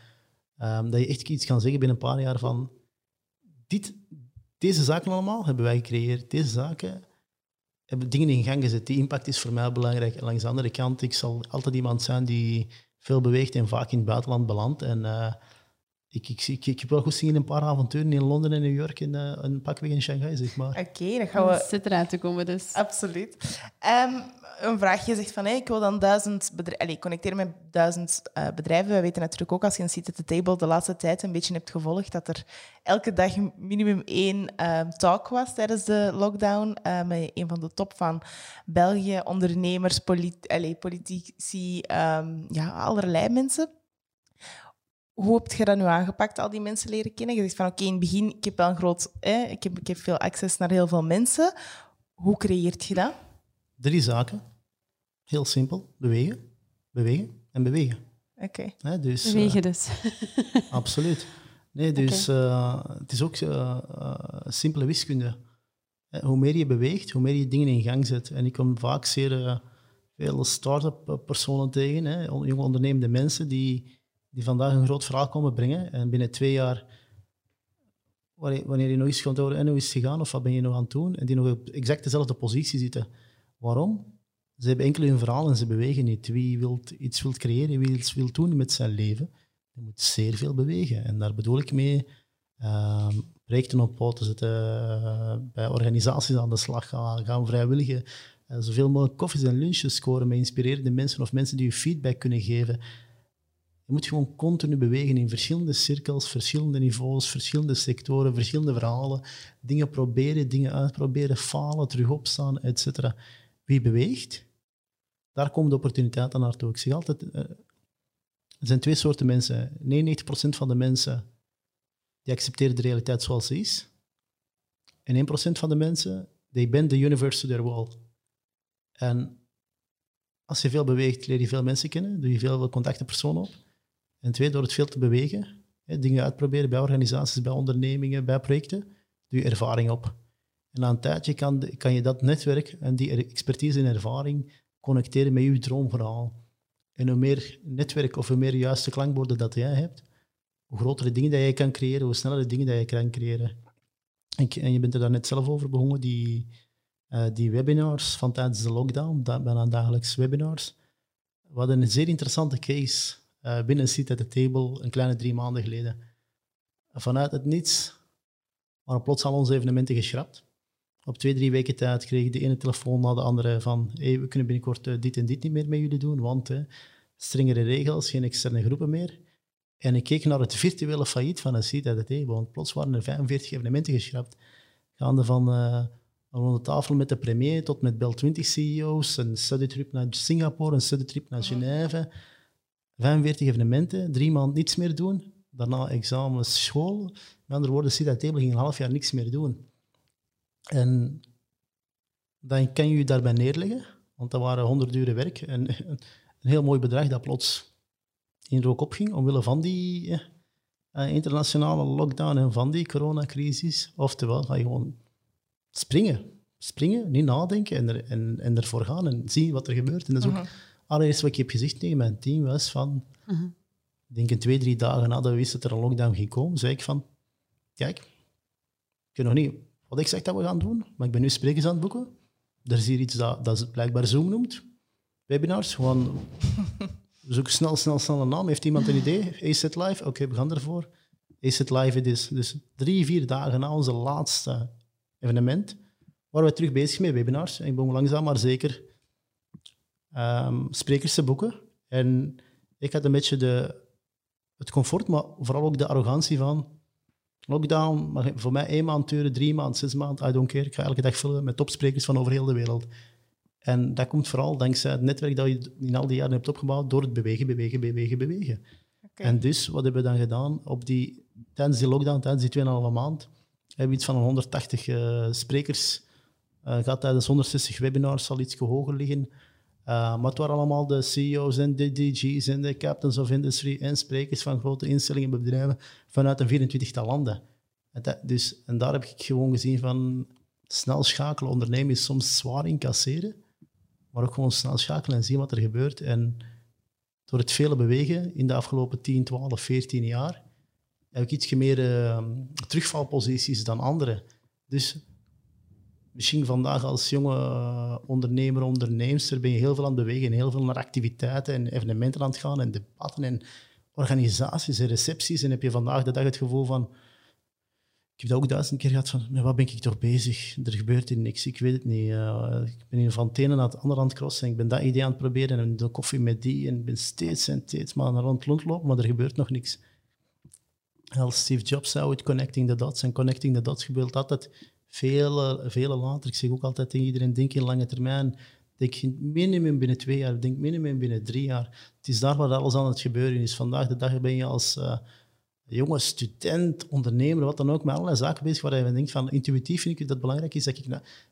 Um, dat je echt iets kan zeggen binnen een paar jaar van dit, deze zaken allemaal hebben wij gecreëerd. Deze zaken hebben dingen in gang gezet. Die impact is voor mij belangrijk. En langs de andere kant, ik zal altijd iemand zijn die veel beweegt en vaak in het buitenland belandt. En uh, ik, ik, ik, ik, heb wel goed zien in een paar avonturen in Londen en New York en uh, een pakweg in Shanghai, zeg maar. Oké, dan gaan we... zit eruit te komen dus. Absoluut. Um, een vraagje. Je zegt van, hey, ik wil dan duizend bedrijven... connecteren met duizend uh, bedrijven. We weten natuurlijk ook, als je een seat at the table de laatste tijd een beetje hebt gevolgd, dat er elke dag minimum één uh, talk was tijdens de lockdown uh, met een van de top van België, ondernemers, politici, um, ja, allerlei mensen. Hoe heb je dat nu aangepakt, al die mensen leren kennen? Je zegt van, oké, in het begin, ik heb wel een groot... Eh, ik, heb, ik heb veel access naar heel veel mensen. Hoe creëert je dat? Drie zaken. Heel simpel. Bewegen, bewegen en bewegen. Oké. dus, bewegen uh, dus. absoluut. Nee, dus uh, het is ook uh, simpele wiskunde. Hoe meer je beweegt, hoe meer je dingen in gang zet. En ik kom vaak zeer veel start-up personen tegen, hè, jonge ondernemende mensen die, die vandaag een groot verhaal komen brengen. En binnen twee jaar wanneer je nog eens gaat horen, en hoe is het gegaan of wat ben je nog aan het doen, en die nog op exact dezelfde positie zitten. Waarom? Ze hebben enkel hun verhaal en ze bewegen niet. Wie wilt iets wilt creëren, wie iets wil doen met zijn leven, die moet zeer veel bewegen. En daar bedoel ik mee uh, projecten op poten zetten, uh, bij organisaties aan de slag gaan, gaan vrijwilligen, uh, zoveel mogelijk koffies en lunches scoren met inspirerende mensen of mensen die je feedback kunnen geven. Je moet gewoon continu bewegen in verschillende cirkels, verschillende niveaus, verschillende sectoren, verschillende verhalen. Dingen proberen, dingen uitproberen, falen, terug opstaan, etc wie beweegt, daar komen de opportuniteiten naartoe. Ik zeg altijd, uh, er zijn twee soorten mensen. 99% van de mensen die accepteren de realiteit zoals ze is. En 1% van de mensen they bend the universe to their will. En als je veel beweegt, leer je veel mensen kennen, doe je veel contactenpersonen op. En twee, door het veel te bewegen, dingen uitproberen bij organisaties, bij ondernemingen, bij projecten, doe je ervaring op. En na een tijdje kan, kan je dat netwerk en die expertise en ervaring connecteren met je droomverhaal. En hoe meer netwerk of hoe meer juiste klankborden dat jij hebt, hoe grotere dingen dat jij kan creëren, hoe snellere dingen dat je kan creëren. En, en je bent er daar net zelf over begonnen, die, uh, die webinars van tijdens de lockdown, dat, bijna dagelijks webinars. We hadden een zeer interessante case uh, binnen Seat at the Table een kleine drie maanden geleden. Vanuit het niets waren plots al onze evenementen geschrapt. Op twee, drie weken tijd kreeg de ene telefoon na de andere van hey, we kunnen binnenkort uh, dit en dit niet meer met jullie doen, want strengere regels, geen externe groepen meer. En ik keek naar het virtuele failliet van Table, want plots waren er 45 evenementen geschrapt. Gaande van rond de tafel met de premier tot met Bel 20 CEO's, een studytrip naar Singapore, een studytrip naar Genève. 45 evenementen, drie maanden niets meer doen. Daarna examens, school. Met andere woorden, Table ging een half jaar niks meer doen. En dan kan je je daarbij neerleggen, want dat waren honderd uren werk. En een heel mooi bedrag dat plots in rook opging, omwille van die eh, internationale lockdown en van die coronacrisis. Oftewel, ga je gewoon springen. Springen, niet nadenken en, er, en, en ervoor gaan en zien wat er gebeurt. En dat is ook allereerst wat ik heb gezegd tegen mijn team was van, uh -huh. denk een twee, drie dagen nadat we wisten dat er een lockdown ging komen, zei ik van, kijk, ik weet nog niet wat ik zeg dat we gaan doen, maar ik ben nu sprekers aan het boeken. Er is hier iets dat, dat blijkbaar Zoom noemt. Webinars, gewoon zoek snel, snel, snel een naam. Heeft iemand een idee? ACET Live? Oké, we gaan ervoor. ACET Live het is. Dus drie, vier dagen na onze laatste evenement waren we terug bezig met webinars. En ik ben langzaam maar zeker um, sprekers te boeken. En ik had een beetje de, het comfort, maar vooral ook de arrogantie van lockdown mag voor mij één maand duren, drie maanden, zes maanden, I don't care. Ik ga elke dag vullen met topsprekers van over heel de wereld. En dat komt vooral dankzij het netwerk dat je in al die jaren hebt opgebouwd door het bewegen, bewegen, bewegen, bewegen. Okay. En dus, wat hebben we dan gedaan? Op die, tijdens die lockdown, tijdens die 2,5 maand, hebben we iets van 180 uh, sprekers uh, gaat tijdens 160 webinars zal iets hoger liggen. Uh, maar het waren allemaal de CEO's en de DG's en de captains of industry en sprekers van grote instellingen en bedrijven vanuit een 24-tal landen. En, dus, en daar heb ik gewoon gezien van snel schakelen. Ondernemen is soms zwaar incasseren, maar ook gewoon snel schakelen en zien wat er gebeurt. En door het vele bewegen in de afgelopen 10, 12, 14 jaar heb ik iets meer uh, terugvalposities dan anderen. Dus misschien vandaag als jonge uh, ondernemer, onderneemster, ben je heel veel aan het bewegen, heel veel naar activiteiten en evenementen aan het gaan en debatten en organisaties en recepties. En heb je vandaag de dag het gevoel van, ik heb dat ook duizend keer gehad van, wat ben ik toch bezig? Er gebeurt hier niks, ik weet het niet. Uh, ik ben hier van het ene naar het andere aan het crossen en ik ben dat idee aan het proberen en de koffie met die en ik ben steeds en steeds maar rond rondlopen, maar er gebeurt nog niks. Als Steve Jobs zou het connecting the dots en connecting the dots gebeurt altijd veel, veel later. Ik zeg ook altijd tegen iedereen, denk in lange termijn. Denk minimum binnen twee jaar, denk minimum binnen drie jaar. Het is daar waar alles aan het gebeuren is. Vandaag de dag ben je als uh, jonge student, ondernemer, wat dan ook, met allerlei zaken bezig waar je denkt van intuïtief vind ik dat het belangrijk is dat ik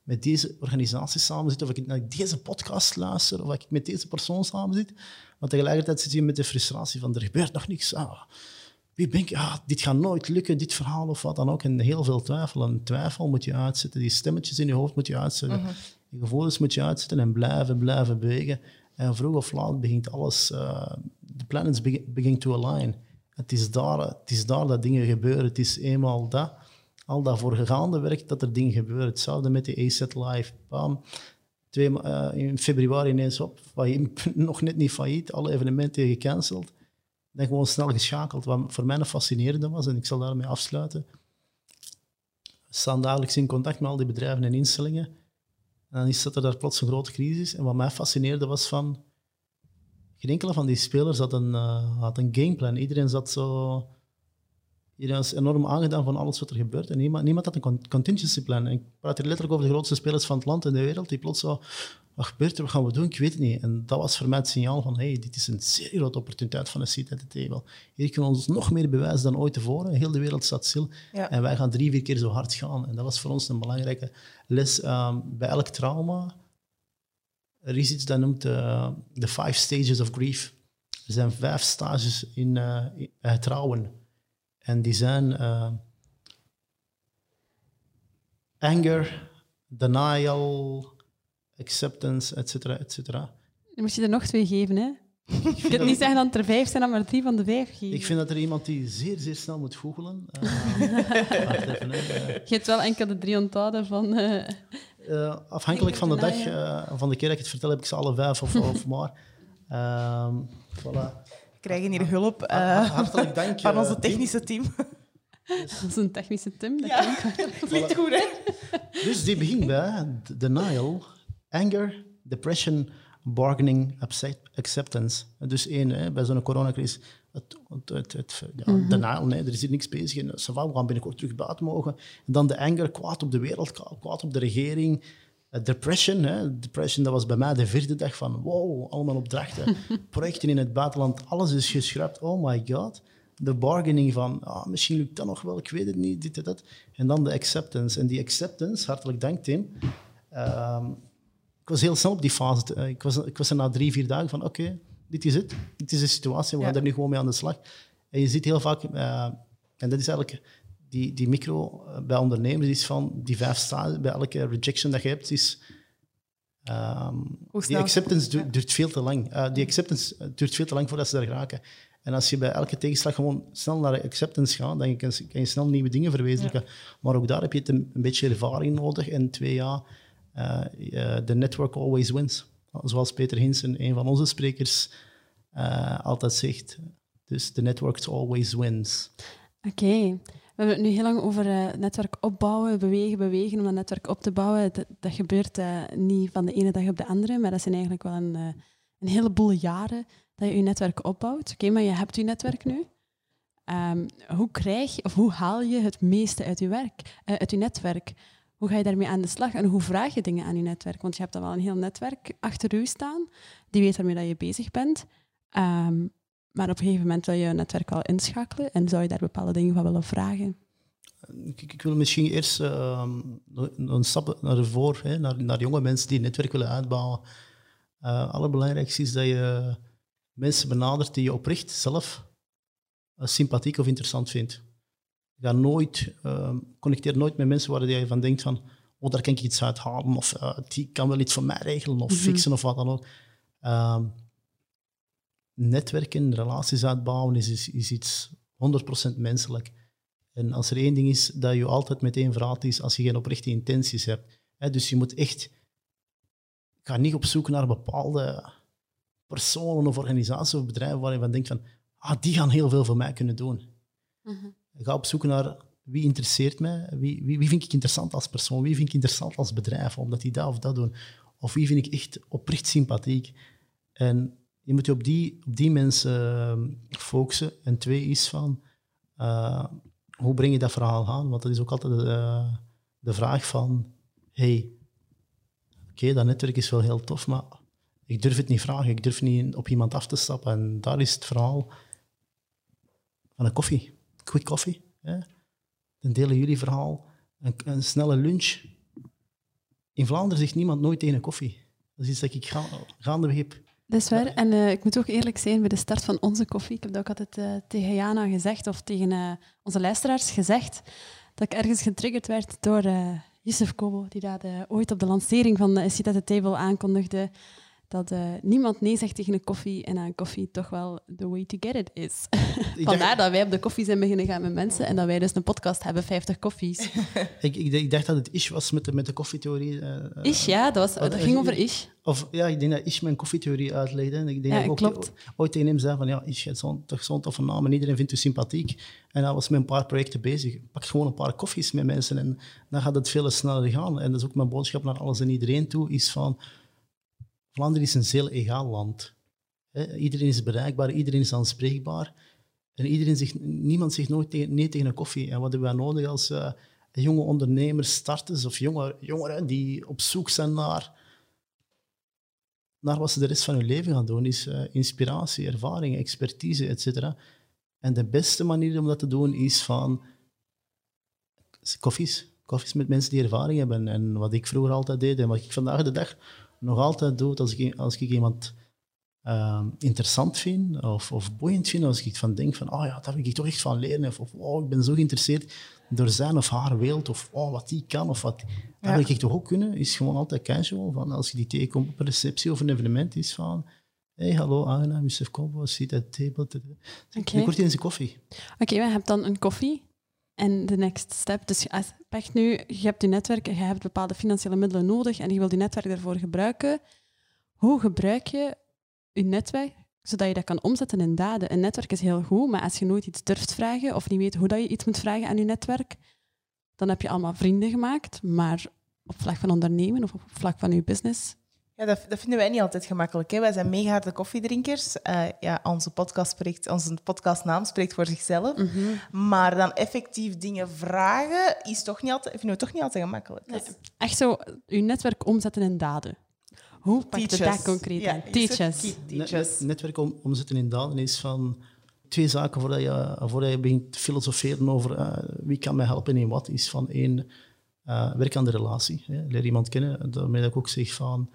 met deze organisatie samen zit, of ik naar deze podcast luister, of dat ik met deze persoon samen zit. Maar tegelijkertijd zit je met de frustratie van er gebeurt nog niks. Ah, wie ben ik? Ah, dit gaat nooit lukken, dit verhaal of wat dan ook. En heel veel twijfel. En twijfel moet je uitzetten. Die stemmetjes in je hoofd moet je uitzetten. Uh Die gevoelens moet je uitzetten en blijven, blijven bewegen. En vroeg of laat begint alles, uh, de planets begin to align. Het is, daar, het is daar dat dingen gebeuren. Het is eenmaal dat, al dat voorgaande werk, dat er dingen gebeuren. Hetzelfde met de ASET Live. Bam. Twee, uh, in februari ineens op, nog net niet failliet, alle evenementen gecanceld ben gewoon snel geschakeld. Wat voor mij een fascinerende was, en ik zal daarmee afsluiten. We staan dagelijks in contact met al die bedrijven en instellingen. En dan is er daar plots een grote crisis. En wat mij fascineerde was van... Geen enkele van die spelers had een, uh, had een gameplan. Iedereen zat zo... Iedereen is enorm aangedaan van alles wat er gebeurt. En niemand, niemand had een contingency plan. En ik praat hier letterlijk over de grootste spelers van het land en de wereld, die plots zo, wat gebeurt er, wat gaan we doen? Ik weet het niet. En dat was voor mij het signaal van, hey, dit is een zeer grote opportuniteit van een seat at the table. Hier kunnen we ons nog meer bewijzen dan ooit tevoren. Heel de wereld staat stil. Ja. En wij gaan drie, vier keer zo hard gaan. En dat was voor ons een belangrijke les. Ehm, bij elk trauma, er is iets dat noemt eh, de five stages of grief. Er zijn vijf stages in, in het trouwen. En die zijn eh, anger, denial, acceptance, et cetera, et cetera. Dan moet je er nog twee geven, hè? Je kunt niet zeggen dat het er vijf zijn, dan maar drie van de vijf geven. Ik vind dat er iemand die zeer, zeer snel moet googelen. Uh, even, Je hebt wel enkel de drie onthouden van... eh, afhankelijk van de dag, van de keer dat ik het vertel, heb ik ze alle vijf of, of maar. Ehm, voilà. We krijgen hier hulp eh, ha- Hartelijk dank. van eh, onze Tim. technische team. dat is een technische Tim. Dat Ja, klinkt- dat klinkt goed, hè? Dus die begint bij denial, anger, depression, bargaining, accept- acceptance. Dus één, hè, bij zo'n coronacrisis, het, het, het, het- ja, denial, nee, er is hier niks bezig. En, we gaan binnenkort terug buiten mogen. En dan de anger, kwaad op de wereld, kwa- kwaad op de regering. Eh, Depression, hè. depression, dat was bij mij de vierde dag van wow, allemaal opdrachten, projecten in het buitenland, alles is geschrapt, oh my god. De bargaining van, ah, misschien lukt dat nog wel, ik weet het niet, dit en dat. En dan de acceptance. En die acceptance, hartelijk dank Tim, Ehm, ik was heel snel op die fase. eh, Ik was, ik was er na drie, vier dagen van, oké, dit is het. Dit is de situatie, we Ja. gaan er nu gewoon mee aan de slag. En je ziet heel vaak, eh, en dat is eigenlijk die, die micro eh, bij ondernemers, is van die vijf stages, bij elke rejection dat je hebt, is... ehm, die acceptance du- duurt veel te lang. Eh, die acceptance eh, duurt veel te lang voordat ze daar geraken. En als je bij elke tegenslag gewoon snel naar de acceptance gaat, dan kan je, kan je snel nieuwe dingen verwezenlijken. Maar ook daar heb je het een, een beetje ervaring nodig. En twee, ja, eh, the network always wins. Zoals Peter Hinsen, een van onze sprekers, altijd zegt. Dus the network always wins. Oké. We hebben het nu heel lang over eh, netwerk opbouwen, bewegen, bewegen om dat netwerk op te bouwen. Dat, gebeurt eh, niet van de ene dag op de andere, maar dat zijn eigenlijk wel een, eh, een heleboel jaren dat je je netwerk opbouwt. Oké, maar je hebt je netwerk nu. Ehm, hoe krijg je, of hoe haal je het meeste uit je werk, uit je netwerk? Hoe ga je daarmee aan de slag en hoe vraag je dingen aan je netwerk? Want je hebt dan wel een heel netwerk achter u staan, die weet waarmee dat je bezig bent. Ehm, maar op een gegeven moment wil je je netwerk wel inschakelen en zou je daar bepaalde dingen van willen vragen. Ik, ik wil misschien eerst ehm, een een stap naar voren, naar, naar jonge mensen die een netwerk willen uitbouwen. Het allerbelangrijkste is dat je mensen benadert die je oprecht zelf eh, sympathiek of interessant vindt. Ga nooit, ehm, connecteer nooit met mensen waar je van denkt van oh, daar kan ik iets uit halen of eh, die kan wel iets voor mij regelen of Mhm. fixen of wat dan ook. Ehm, netwerken, relaties uitbouwen is, is, iets 100% menselijk. En als er één ding is dat je altijd meteen verraadt, is als je geen oprechte intenties hebt. Dus je moet echt... Ga niet op zoek naar bepaalde personen of organisaties of bedrijven waar je van denkt van ah, die gaan heel veel voor mij kunnen doen. Ga op zoek naar wie interesseert mij, wie, wie, wie vind ik interessant als persoon, wie vind ik interessant als bedrijf, omdat die dat of dat doen. Of wie vind ik echt oprecht sympathiek. En je moet je op die, op die mensen ehm, focussen. En twee is van, eh, hoe breng je dat verhaal aan? Want dat is ook altijd de, de vraag van, hey, oké, dat netwerk is wel heel tof, maar ik durf het niet vragen. Ik durf niet op iemand af te stappen. En daar is het verhaal van een koffie. Quick coffee. Hè? Dan delen jullie verhaal. Een, een snelle lunch. In Vlaanderen zegt niemand nooit tegen een koffie. Dat is iets dat ik ga, gaandeweg heb. Dat is waar. En eh, ik moet ook eerlijk zijn, bij de start van onze koffie, ik heb dat ook altijd eh, tegen Jana gezegd, of tegen eh, onze luisteraars gezegd, dat ik ergens getriggerd werd door Yusuf Kobo, die dat eh, ooit op de lancering van uh, Sit at the Table aankondigde, dat eh, niemand nee zegt tegen een koffie en aan koffie toch wel the way to get it is. Vandaar dat wij op de koffie zijn beginnen gaan met mensen en dat wij dus een podcast hebben, 50 koffies. ik, ik, ik dacht dat het Ish was met de, met de koffietheorie. eh, eh, Ish, ja, dat, was, dat ging over Ish. Of ja, ik denk dat Ish mijn koffietheorie uitlegde. En ik denk Ja, dat ik ook klopt. ooit tegen hem zei van ja, Ish, hebt zo'n, toch zo'n toffe naam en iedereen vindt u sympathiek. En hij was met een paar projecten bezig. Pak gewoon een paar koffies met mensen en dan gaat het veel sneller gaan. En dat is ook mijn boodschap naar alles en iedereen toe, is van Vlaanderen is een zeer egaal land. Iedereen is bereikbaar, iedereen is aanspreekbaar. En iedereen zegt, niemand zegt nooit tegen, nee tegen een koffie. En wat hebben wij nodig als uh, jonge ondernemers, starters of jonge, jongeren die op zoek zijn naar, naar wat ze de rest van hun leven gaan doen, is uh, inspiratie, ervaring, expertise, etc. En de beste manier om dat te doen is van koffies. Koffies met mensen die ervaring hebben. En wat ik vroeger altijd deed en wat ik vandaag de dag nog altijd doe, als ik, als ik iemand uh, interessant vind of, of boeiend vind, als ik van denk van, oh ja, daar wil ik toch echt van leren, of, of oh, ik ben zo geïnteresseerd door zijn of haar wereld, of oh, wat die kan, of wat, dat wil ik toch ook kunnen, is gewoon altijd casual, van als je die tegenkomt op een receptie of een evenement, is van, hey, hallo, aangenaam, Yusuf Kombo, zit at table. Ik word eens een koffie. Oké, okay, we hebben dan een koffie. En de next step, dus als echt nu, je hebt je netwerk, je hebt bepaalde financiële middelen nodig en je wil je netwerk daarvoor gebruiken. Hoe gebruik je je netwerk zodat je dat kan omzetten in daden? Een netwerk is heel goed, maar als je nooit iets durft vragen of niet weet hoe dat je iets moet vragen aan je netwerk, dan heb je allemaal vrienden gemaakt, maar op vlak van ondernemen of op vlak van je business ja, dat, dat, vinden wij niet altijd gemakkelijk. Hè? Wij zijn mega harde koffiedrinkers. Uh, ja, onze, podcast spreekt, onze podcastnaam spreekt voor zichzelf. Mhm. Maar dan effectief dingen vragen is toch niet altijd, vinden we toch niet altijd gemakkelijk. Nee. Echt zo, je netwerk omzetten in daden. Hoe pak je dat concreet ja, aan? Teach netwerk om, omzetten in daden is van twee zaken voordat je, voordat je begint te filosoferen over uh, wie kan mij helpen in wat. Is van één, uh, werk aan de relatie. Hè. Leer iemand kennen. Daarmee dat ik ook zeg van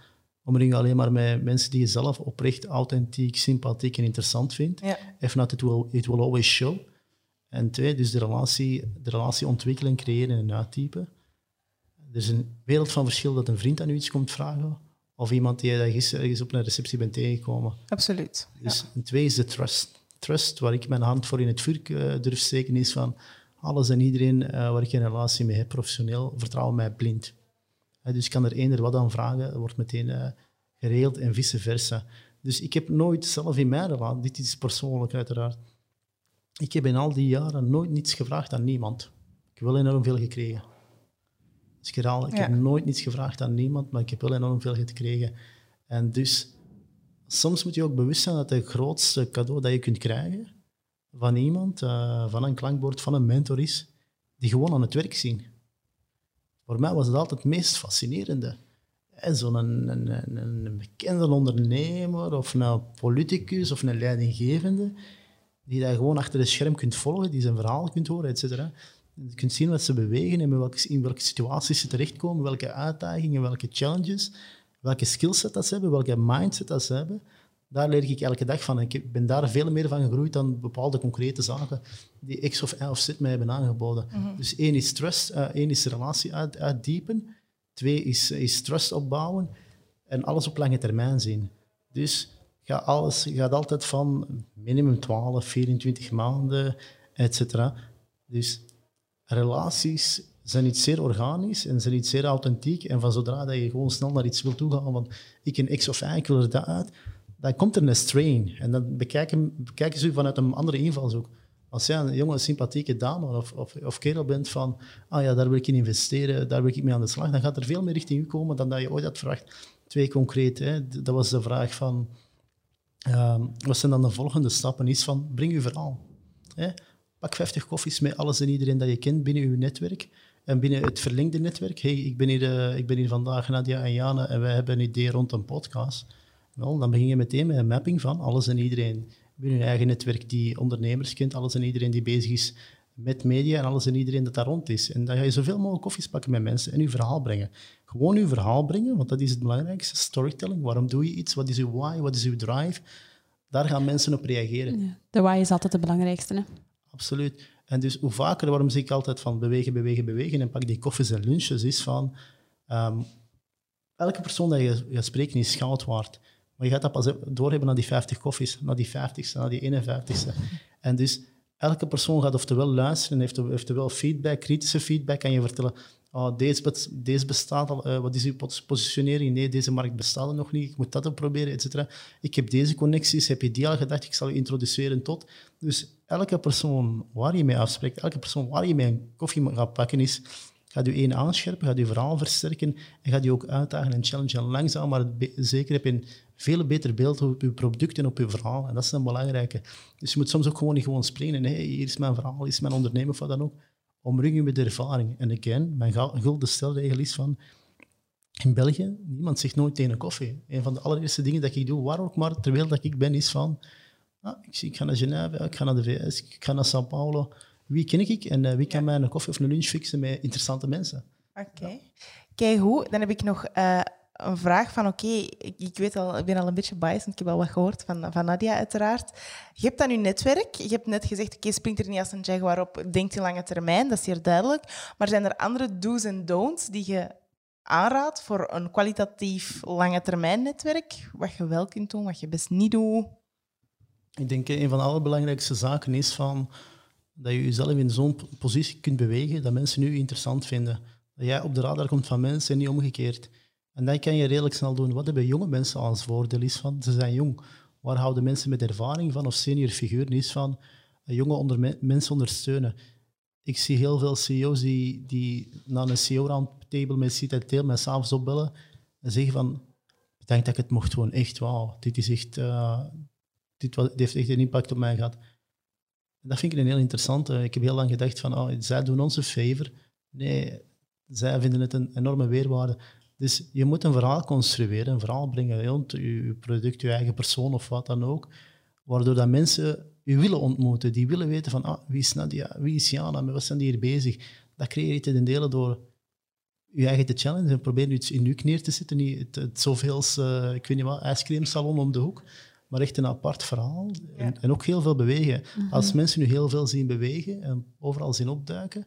omring alleen maar met mensen die je zelf oprecht, authentiek, sympathiek en interessant vindt. Ja. If not, it will, it will always show. En twee, dus de relatie, de relatie ontwikkelen, creëren en uittypen. Er is een wereld van verschil dat een vriend aan u iets komt vragen, of iemand die je gisteren ergens op een receptie bent tegengekomen. Absoluut. Dus en twee is de trust. Trust, waar ik mijn hand voor in het vuur uh, durf steken, is van alles en iedereen uh, waar ik een relatie mee heb, professioneel, vertrouwen mij blind dus ik kan er eender wat aan vragen, wordt meteen uh, geregeld en vice versa. Dus ik heb nooit zelf in mijn relatie, dit is persoonlijk uiteraard, ik heb in al die jaren nooit niets gevraagd aan niemand. Ik heb wel enorm veel gekregen. Dus ik herhaal, ik heb nooit niets gevraagd aan niemand, maar ik heb wel enorm veel gekregen. En dus soms moet je ook bewust zijn dat het grootste cadeau dat je kunt krijgen van iemand, uh, van een klankbord, van een mentor is, die gewoon aan het werk zien. Voor mij was het altijd het meest fascinerende. Zo'n een, een, een, bekende ondernemer of een politicus of een leidinggevende, die daar gewoon achter het scherm kunt volgen, die zijn verhaal kunt horen, et cetera. Je kunt zien wat ze bewegen en in welke, in welke situaties ze terechtkomen, welke uitdagingen, welke challenges, welke skillset dat ze hebben, welke mindset dat ze hebben daar leer ik elke dag van. Ik ben daar veel meer van gegroeid dan bepaalde concrete zaken die X of Y of Z mij hebben aangeboden. Mhm. Dus één is trust, uh, één is relatie uit, uitdiepen, twee is, is trust opbouwen en alles op lange termijn zien. Dus ga alles, gaat altijd van minimum 12, 24 maanden, etc. Dus relaties zijn iets zeer organisch en zijn iets zeer authentiek. En van zodra dat je gewoon snel naar iets wil toegaan, van ik een X of Y, ik wil er dat uit, dan komt er een strain. En dan bekijken, bekijken ze vanuit een andere invalshoek. Als jij een jonge, sympathieke dame of, of, of kerel bent van, ah ja, daar wil ik in investeren, daar wil ik mee aan de slag, dan gaat er veel meer richting u komen dan dat je ooit had verwacht. Twee concreet, hè. dat was de vraag van, uh, wat zijn dan de volgende stappen? Is van, breng uw verhaal. Hè. Pak 50 koffies met alles en iedereen dat je kent binnen uw netwerk. En binnen het verlengde netwerk, hey, ik, ben hier, uh, ik ben hier vandaag Nadia en Jane en wij hebben een idee rond een podcast wel, dan begin je meteen met een mapping van alles en iedereen binnen je eigen netwerk die ondernemers kent, alles en iedereen die bezig is met media en alles en iedereen dat daar rond is. En dan ga je zoveel mogelijk koffies pakken met mensen en je verhaal brengen. Gewoon je verhaal brengen, want dat is het belangrijkste. Storytelling, waarom doe je iets? Wat is uw why? Wat is uw drive? Daar gaan mensen op reageren. de why is altijd het belangrijkste. Hè? Absoluut. En dus hoe vaker, waarom zeg ik altijd van bewegen, bewegen, bewegen en pak die koffies en lunches, is van um, elke persoon dat je gaat spreken is goud waard. Maar je gaat dat pas doorhebben naar die 50 koffies, naar die 50ste, naar die 51ste. En dus elke persoon gaat oftewel luisteren, heeft oftewel feedback, kritische feedback, kan je vertellen, oh, deze, bestaat al, uh, wat is uw positionering? Nee, deze markt bestaat er nog niet, ik moet dat ook proberen, et cetera. Ik heb deze connecties, heb je die al gedacht, ik zal je introduceren tot. Dus elke persoon waar je mee afspreekt, elke persoon waar je mee een koffie gaat pakken is, gaat je één aanscherpen, gaat je verhaal versterken en gaat je ook uitdagen en challengen. En langzaam, maar zeker heb je veel beter beeld op je product en op je verhaal. En dat is een belangrijke. Dus je moet soms ook gewoon niet gewoon springen. Hier is mijn verhaal, hier is mijn ondernemer of wat dan ook. Omring je met de ervaring. En again, mijn gulden stelregel is van... In België, niemand zegt nooit tegen een koffie. Een van de allereerste dingen dat ik doe, waar ook maar terwijl dat ik ben, is van... Ah, ik, ik ga naar Genève, ik ga naar de VS, ik ga naar São Paulo wie ken ik en uh, wie kan mij een koffie of een lunch fixen met interessante mensen. Oké. Kijk hoe, dan heb ik nog uh, een vraag van oké, ik, ik, weet al, ik ben al een beetje biased, want ik heb al wat gehoord van, van Nadia uiteraard. Je hebt dan je netwerk, je hebt net gezegd, oké, springt er niet als een jaguar op, denkt in lange termijn, dat is zeer duidelijk. Maar zijn er andere do's en don'ts die je aanraadt voor een kwalitatief lange termijn netwerk? Wat je wel kunt doen, wat je best niet doet? Ik denk een van de allerbelangrijkste zaken is van dat je jezelf in zo'n positie kunt bewegen dat mensen nu interessant vinden. Dat jij op de radar komt van mensen en niet omgekeerd. En dat kan je redelijk snel doen. Wat hebben jonge mensen als voordeel is van? Ze zijn jong. Waar houden mensen met ervaring van of senior figuren is van? Jonge onder mensen ondersteunen. Ik zie heel veel CEO's die, die naar een CEO-roundtable met en met s'avonds opbellen en zeggen van, bedankt dat ik het mocht gewoon echt, wauw, dit is echt, uh, dit, heeft echt een impact op mij gehad. Dat vind ik een heel interessante. Ik heb heel lang gedacht van, oh, zij doen ons een favor. Nee, zij vinden het een enorme weerwaarde. Dus je moet een verhaal construeren, een verhaal brengen, je product, je eigen persoon of wat dan ook, waardoor dat mensen je willen ontmoeten, die willen weten van, ah, wie is Nadia, wie is Jana, met wat zijn die hier bezig? Dat creëer je ten dele door je eigen te challenge en proberen iets in je neer te zetten, niet het, het zoveels, uh, ik weet niet wat, ijscreamsalon om de hoek, maar echt een apart verhaal. En, en ook heel veel bewegen. Mhm. Als mensen nu heel veel zien bewegen en overal zien opduiken,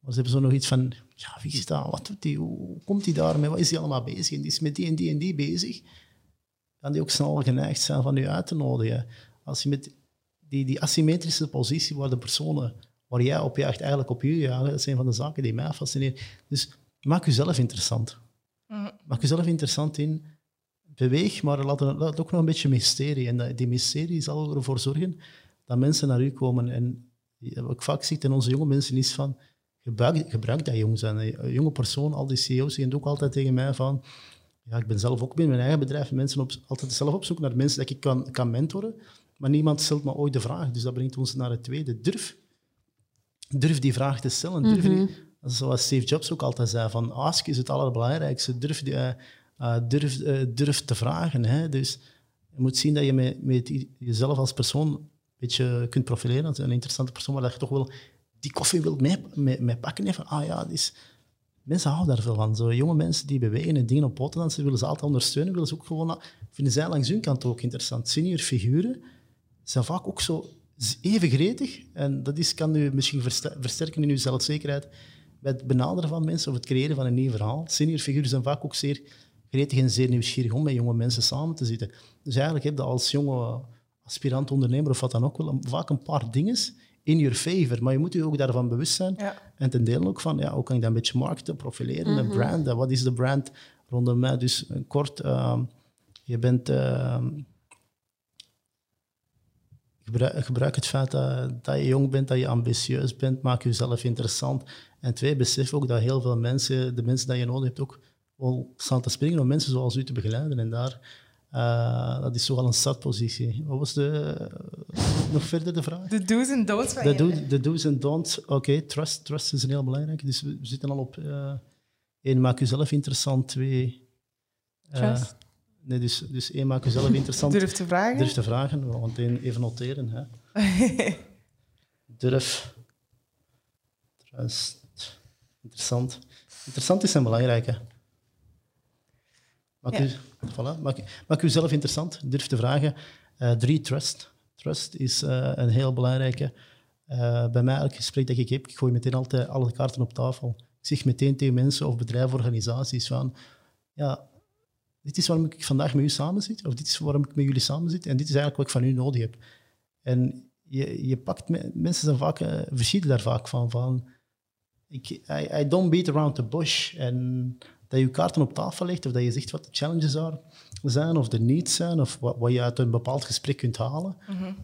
maar ze hebben zo nog iets van, ja, wie is dat? Wat doet die? Hoe komt hij daarmee? Wat is hij allemaal bezig? En die is met die en die en die bezig. Kan die ook snel geneigd zijn van u uit te nodigen. Als je met die, die asymmetrische positie waar de personen waar jij op jaagt, eigenlijk op je jagen, dat zijn van de zaken die mij fascineren. Dus maak jezelf interessant. Mhm. Maak jezelf interessant in beweeg, maar laat het, ook nog een beetje mysterie. En die mysterie zal ervoor zorgen dat mensen naar u komen. En wat ik vaak zie in onze jonge mensen is van, gebruik, gebruik dat jong zijn. Een jonge persoon, al die CEO's zeggen ook altijd tegen mij van, ja, ik ben zelf ook binnen mijn eigen bedrijf mensen op, altijd zelf op zoek naar mensen dat ik kan, kan mentoren, maar niemand stelt me ooit de vraag. Dus dat brengt ons naar het tweede. Durf. Durf die vraag te stellen. Durf mhm. die, zoals Steve Jobs ook altijd zei, van ask is het allerbelangrijkste. Durf die, uh, uh, durf, uh, durf te vragen. Hè. Dus je moet zien dat je met, met jezelf als persoon een beetje kunt profileren als een interessante persoon, maar dat je toch wel die koffie wilt mee, mee, mee pakken. Ah ja, mensen houden daar veel van. Zo, jonge mensen die bewegen en dingen op poten dansen, willen ze altijd ondersteunen, willen ze ook gewoon, vinden zij langs hun kant ook interessant. Senior figuren zijn vaak ook zo even gretig. En dat is, kan u misschien versterken in uw zelfzekerheid bij het benaderen van mensen of het creëren van een nieuw verhaal. Senior figuren zijn vaak ook zeer gretig en zeer nieuwsgierig om met jonge mensen samen te zitten. Dus eigenlijk heb je als jonge aspirant ondernemer of wat dan ook wel vaak een paar dingen in your favor. Maar je moet je ook daarvan bewust zijn. En ten dele ook van, ja, hoe kan ik dat een beetje markten, profileren, mm een brand. Wat is de brand rondom mij? Dus kort, uh, je bent... Uh, gebruik, gebruik, het feit dat, dat, je jong bent, dat je ambitieus bent, maak jezelf interessant. En twee, besef ook dat heel veel mensen, de mensen die je nodig hebt, ook wel staan te springen om mensen zoals u te begeleiden. En daar, uh, dat is toch al een startpositie. Wat was de, nog verder de vraag? De do's en don'ts van de, do, de do's en don'ts, oké, trust, trust is een heel belangrijk. Dus we zitten al op, uh, één, maak jezelf interessant. Twee, trust. Nee, dus, dus één, maak jezelf interessant. Durf te vragen. Durf te vragen, want één, even noteren. Hè. Durf. Trust. Interessant. Interessant is een belangrijke. Maak, u, voilà, maak, maak u zelf interessant. Durf te vragen. Uh, drie, trust. Trust is uh, een heel belangrijke. Uh, bij mij, elk gesprek dat ik heb, ik gooi meteen altijd alle kaarten op tafel. Ik zeg meteen tegen mensen of bedrijven, organisaties van... Ja, dit is waarom ik vandaag met u samen zit, of dit is waarom ik met jullie samen zit, en dit is eigenlijk wat ik van u nodig heb. En je, je pakt... Mensen zijn vaak... verschieten daar vaak van. van ik, I, I don't beat around the bush. En dat je kaarten op tafel legt of dat je zegt wat de challenges zijn of de needs zijn of wat, wat je uit een bepaald gesprek kunt halen, mm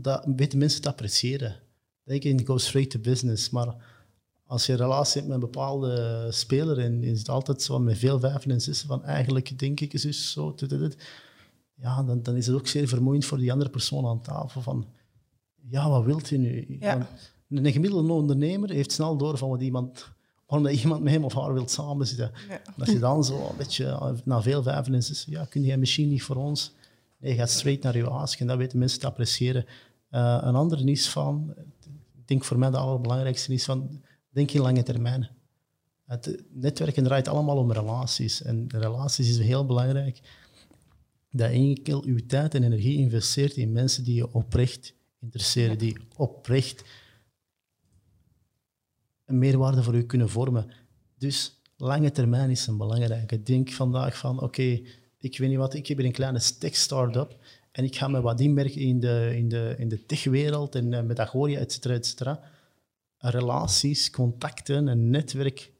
dat weten mensen te appreciëren. Denk in go straight to business. Maar als je een relatie hebt met een bepaalde speler en is het altijd zo met veel vijven en zessen van eigenlijk denk ik is zo, dit, dit, dit. ja, dan, dan is het ook zeer vermoeiend voor die andere persoon aan tafel van ja, wat wilt je nu? Ja. Want Een gemiddelde ondernemer heeft snel door van wat iemand, waarom dat iemand met hem of haar wilt samenzitten. Ja. Als je dan zo een beetje eh, na veel vijven en zessen, ja, kun jij misschien niet voor ons? Nee, je gaat straight naar je ask en dat weten mensen te appreciëren. Eh, een andere is van, ik denk voor mij de allerbelangrijkste is van, denk in lange termijn. Het netwerken draait allemaal om relaties. En relaties is heel belangrijk. Dat je enkel uw tijd en energie investeert in mensen die je oprecht interesseren, die oprecht een meerwaarde voor u kunnen vormen. Dus lange termijn is een belangrijke. Denk vandaag van, oké, ik weet niet wat, ik heb hier een kleine tech-startup en ik ga me wat inmerken in de, in de, in de techwereld en uh, Metagoria, et cetera, et cetera. Relaties, contacten, een netwerk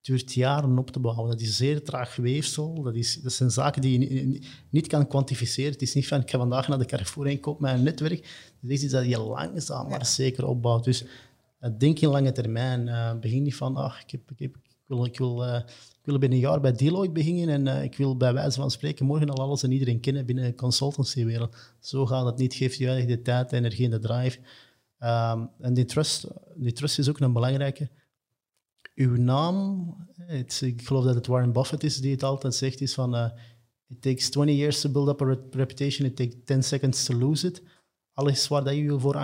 duurt jaren op te bouwen. Dat is zeer traag weefsel. Dat, is, dat zijn zaken die je ni- niet kan kwantificeren. Het is niet van, ik ga vandaag naar de Carrefour en koop mij een netwerk. Het is iets dat je langzaam maar zeker opbouwt. Dus denk in lange termijn. Uh, begin niet van, ach, ik, heb, heb, ik wil, binnen een jaar bij Deloitte beginnen en uh, ik wil bij wijze van spreken morgen al alles en iedereen kennen binnen de consultancywereld. Zo gaat het niet. Geef je de tijd, de energie en de drive. Um, en die trust, die trust is ook een belangrijke. Uw naam, het, ik geloof dat het Warren Buffett is die het altijd zegt, is van uh, it takes 20 years to build up a reputation, it takes 10 seconds to lose it. Alles waar dat je je voor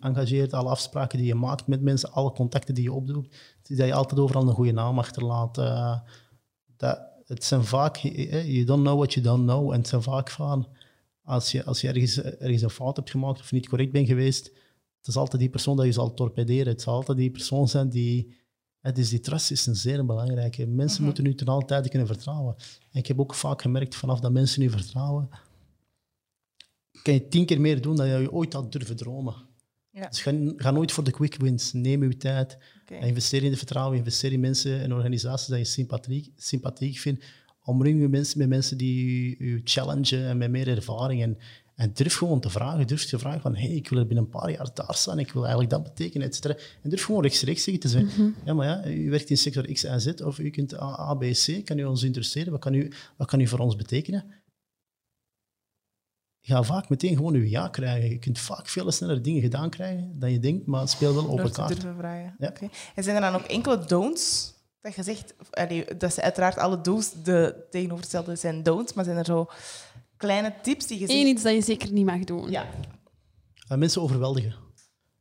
engageert, alle afspraken die je maakt met mensen, alle contacten die je opdoet, dat je altijd overal een goede naam achterlaat. Uh, dat, het zijn vaak, you don't know what you don't know, en het zijn vaak van, als je, als je ergens, ergens een fout hebt gemaakt of niet correct bent geweest, het is altijd die persoon dat je zal torpederen. Het zal altijd die persoon zijn die... Dus die trust is een zeer belangrijke. Mensen Mhm. moeten nu ten alle tijde kunnen vertrouwen. En ik heb ook vaak gemerkt, vanaf dat mensen nu vertrouwen, kan je tien keer meer doen dan je ooit had durven dromen. Ja. Dus ga, ga, nooit voor de quick wins. Neem uw tijd. Okay. Investeer in de vertrouwen. Investeer in mensen en organisaties dat je sympathiek, sympathiek vindt. Omring je mensen met mensen die je challengen en met meer ervaring. En, en durf gewoon te vragen. Durf te vragen van, hey, ik wil er binnen een paar jaar daar staan. Ik wil eigenlijk dat betekenen, et cetera. En durf gewoon rechtstreeks zeggen te zeggen. Mm-hmm. Ja, maar ja, u werkt in sector X en Z of u kunt A, A B, C. Kan u ons interesseren? Wat kan u, wat kan u voor ons betekenen? Je gaat vaak meteen gewoon je ja krijgen. Je kunt vaak veel sneller dingen gedaan krijgen dan je denkt, maar het speelt wel op elkaar. durven vragen. Ja. Okay. En zijn er dan ook enkele don'ts dat je zegt, allee, dat ze uiteraard alle do's de tegenovergestelde zijn don'ts, maar zijn er zo kleine tips die je Eén iets dat je zeker niet mag doen. Ja. Uh, mensen overweldigen.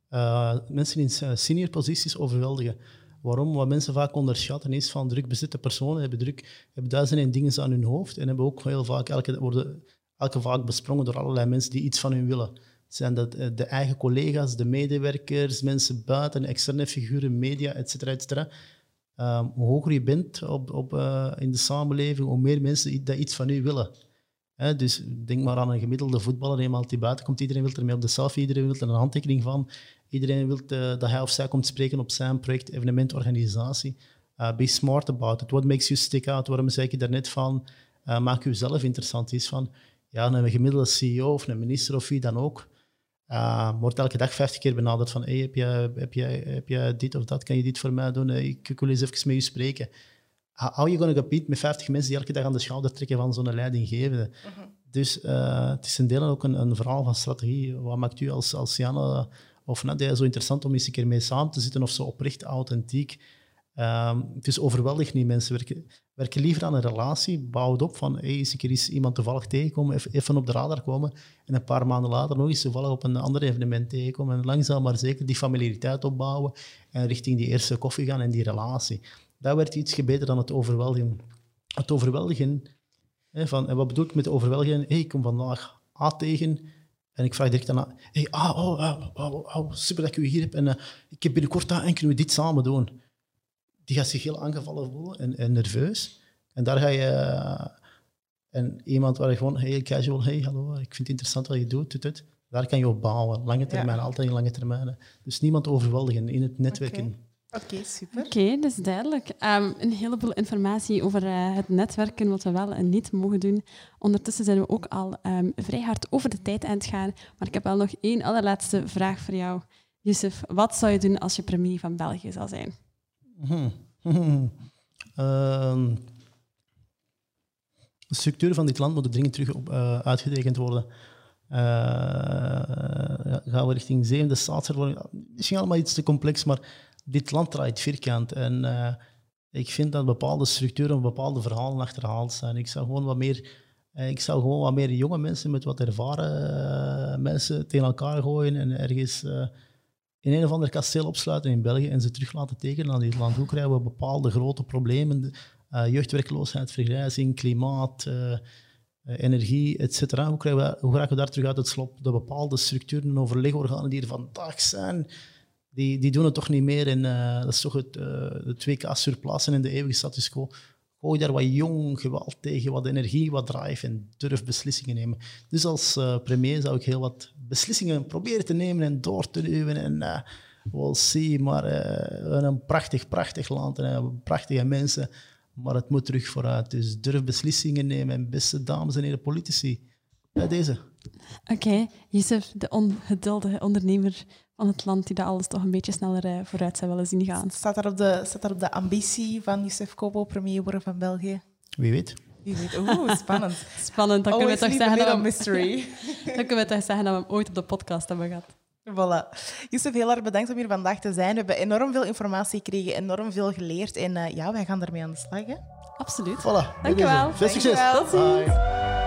Uh, mensen in senior posities overweldigen. Waarom? Wat mensen vaak onderschatten is van druk bezitte personen hebben, druk, hebben duizenden dingen aan hun hoofd en hebben ook heel vaak elke, worden elke vaak besprongen door allerlei mensen die iets van hun willen. Het zijn dat de eigen collega's, de medewerkers, mensen buiten, externe figuren, media, et cetera, et cetera. Um, hoe hoger je bent op, op, uh, in de samenleving, hoe meer mensen dat iets van u willen. Dus denk maar aan een gemiddelde voetballer, eenmaal die buiten komt, iedereen wil ermee op de selfie, iedereen wil er een handtekening van, iedereen wil uh, dat hij of zij komt spreken op zijn project, evenement, organisatie. Uh, be smart about it. What makes you stick out? Waarom zei ik daarnet van, maak jezelf interessant is van, ja, een gemiddelde CEO of een minister of wie dan ook, uh, wordt elke dag 50 keer benaderd van hey, heb, je, heb, je, heb je dit of dat, kan je dit voor mij doen? Ik, ik wil eens even met je spreken. How you gonna compete met 50 mensen die elke dag aan de schouder trekken van zo'n leidinggevende? Uh-huh. Dus uh, het is een deel ook een, een, verhaal van strategie. Wat maakt u als, als Janne of Nadia zo interessant om eens een keer mee samen te zitten of zo oprecht, authentiek? Um, het is overweldigend niet. Mensen werken, werken liever aan een relatie, bouw het op van hey, eens een keer is iemand toevallig tegenkomen, even op de radar komen en een paar maanden later nog eens toevallig op een ander evenement tegenkomen en langzaam maar zeker die familiariteit opbouwen en richting die eerste koffie gaan en die relatie. Dat werd iets beter dan het overweldigen. Het overweldigen, hè, van, en wat bedoel ik met overweldigen? Hey, ik kom vandaag A tegen en ik vraag direct aan hey, ah, oh, oh, oh, super dat ik u hier heb en uh, ik heb binnenkort A en kunnen we dit samen doen? Die gaat zich heel aangevallen voelen en, en nerveus. En daar ga je... Uh, en iemand waar je gewoon heel casual, hey, hallo, ik vind het interessant wat je doet, tut, tut. daar kan je op bouwen. Lange termijn, ja. altijd in lange termijnen. Dus niemand overweldigen in het netwerken. Oké, okay. okay, super. Oké, okay, dat is duidelijk. Um, een heleboel informatie over uh, het netwerken, wat we wel en niet mogen doen. Ondertussen zijn we ook al um, vrij hard over de tijd aan het gaan. Maar ik heb wel nog één allerlaatste vraag voor jou. Yusuf, wat zou je doen als je premier van België zou zijn? Mhm. Ehm, de structuren van dit land moeten dringend terug op, uh, worden. Uh, gaan we richting zevende staatshervorming? Misschien allemaal iets te complex, maar dit land draait vierkant. En uh, ik vind dat bepaalde structuren, bepaalde verhalen achterhaald zijn. Ik zou gewoon wat meer, ik zou gewoon wat meer jonge mensen met wat ervaren mensen tegen elkaar gooien en ergens in een of ander kasteel opsluiten in België en ze terug laten tekenen aan dit land. Hoe krijgen we bepaalde grote problemen, uh, jeugdwerkloosheid, vergrijzing, klimaat, uh, energie, etc. Hoe, krijgen we, hoe geraken we daar terug uit het slop? De bepaalde structuren en overlegorganen die er vandaag zijn, die, die doen het toch niet meer. En dat is toch het, de 2K surplassen in de eeuwige status quo. Gooi daar wat jong geweld tegen, wat energie, wat drive en durf beslissingen nemen. Dus als premier zou ik heel wat beslissingen proberen te nemen en door te duwen. En uh, we'll see. Maar uh, een prachtig, prachtig land en prachtige mensen. Maar het moet terug vooruit. Dus durf beslissingen nemen. En beste dames en heren politici, bij deze. Oké, okay. De ongeduldige ondernemer van het land die dat alles toch een beetje sneller uh, vooruit zou willen zien gaan. Staat daar op de, staat daar op de ambitie van Youssef Kobo premier worden van België? Wie weet. Wie weet. Oeh, spannend. spannend. Dan kunnen, we toch zeggen dat we, mystery. dan kunnen we toch zeggen dat we hem ooit op de podcast hebben gehad. Voilà. Youssef, heel erg bedankt om hier vandaag te zijn. We hebben enorm veel informatie gekregen, enorm veel geleerd. En uh, ja, wij gaan ermee aan de slag. Hè? Absoluut. Voilà. Dankjewel. Veel succes. Tot ziens.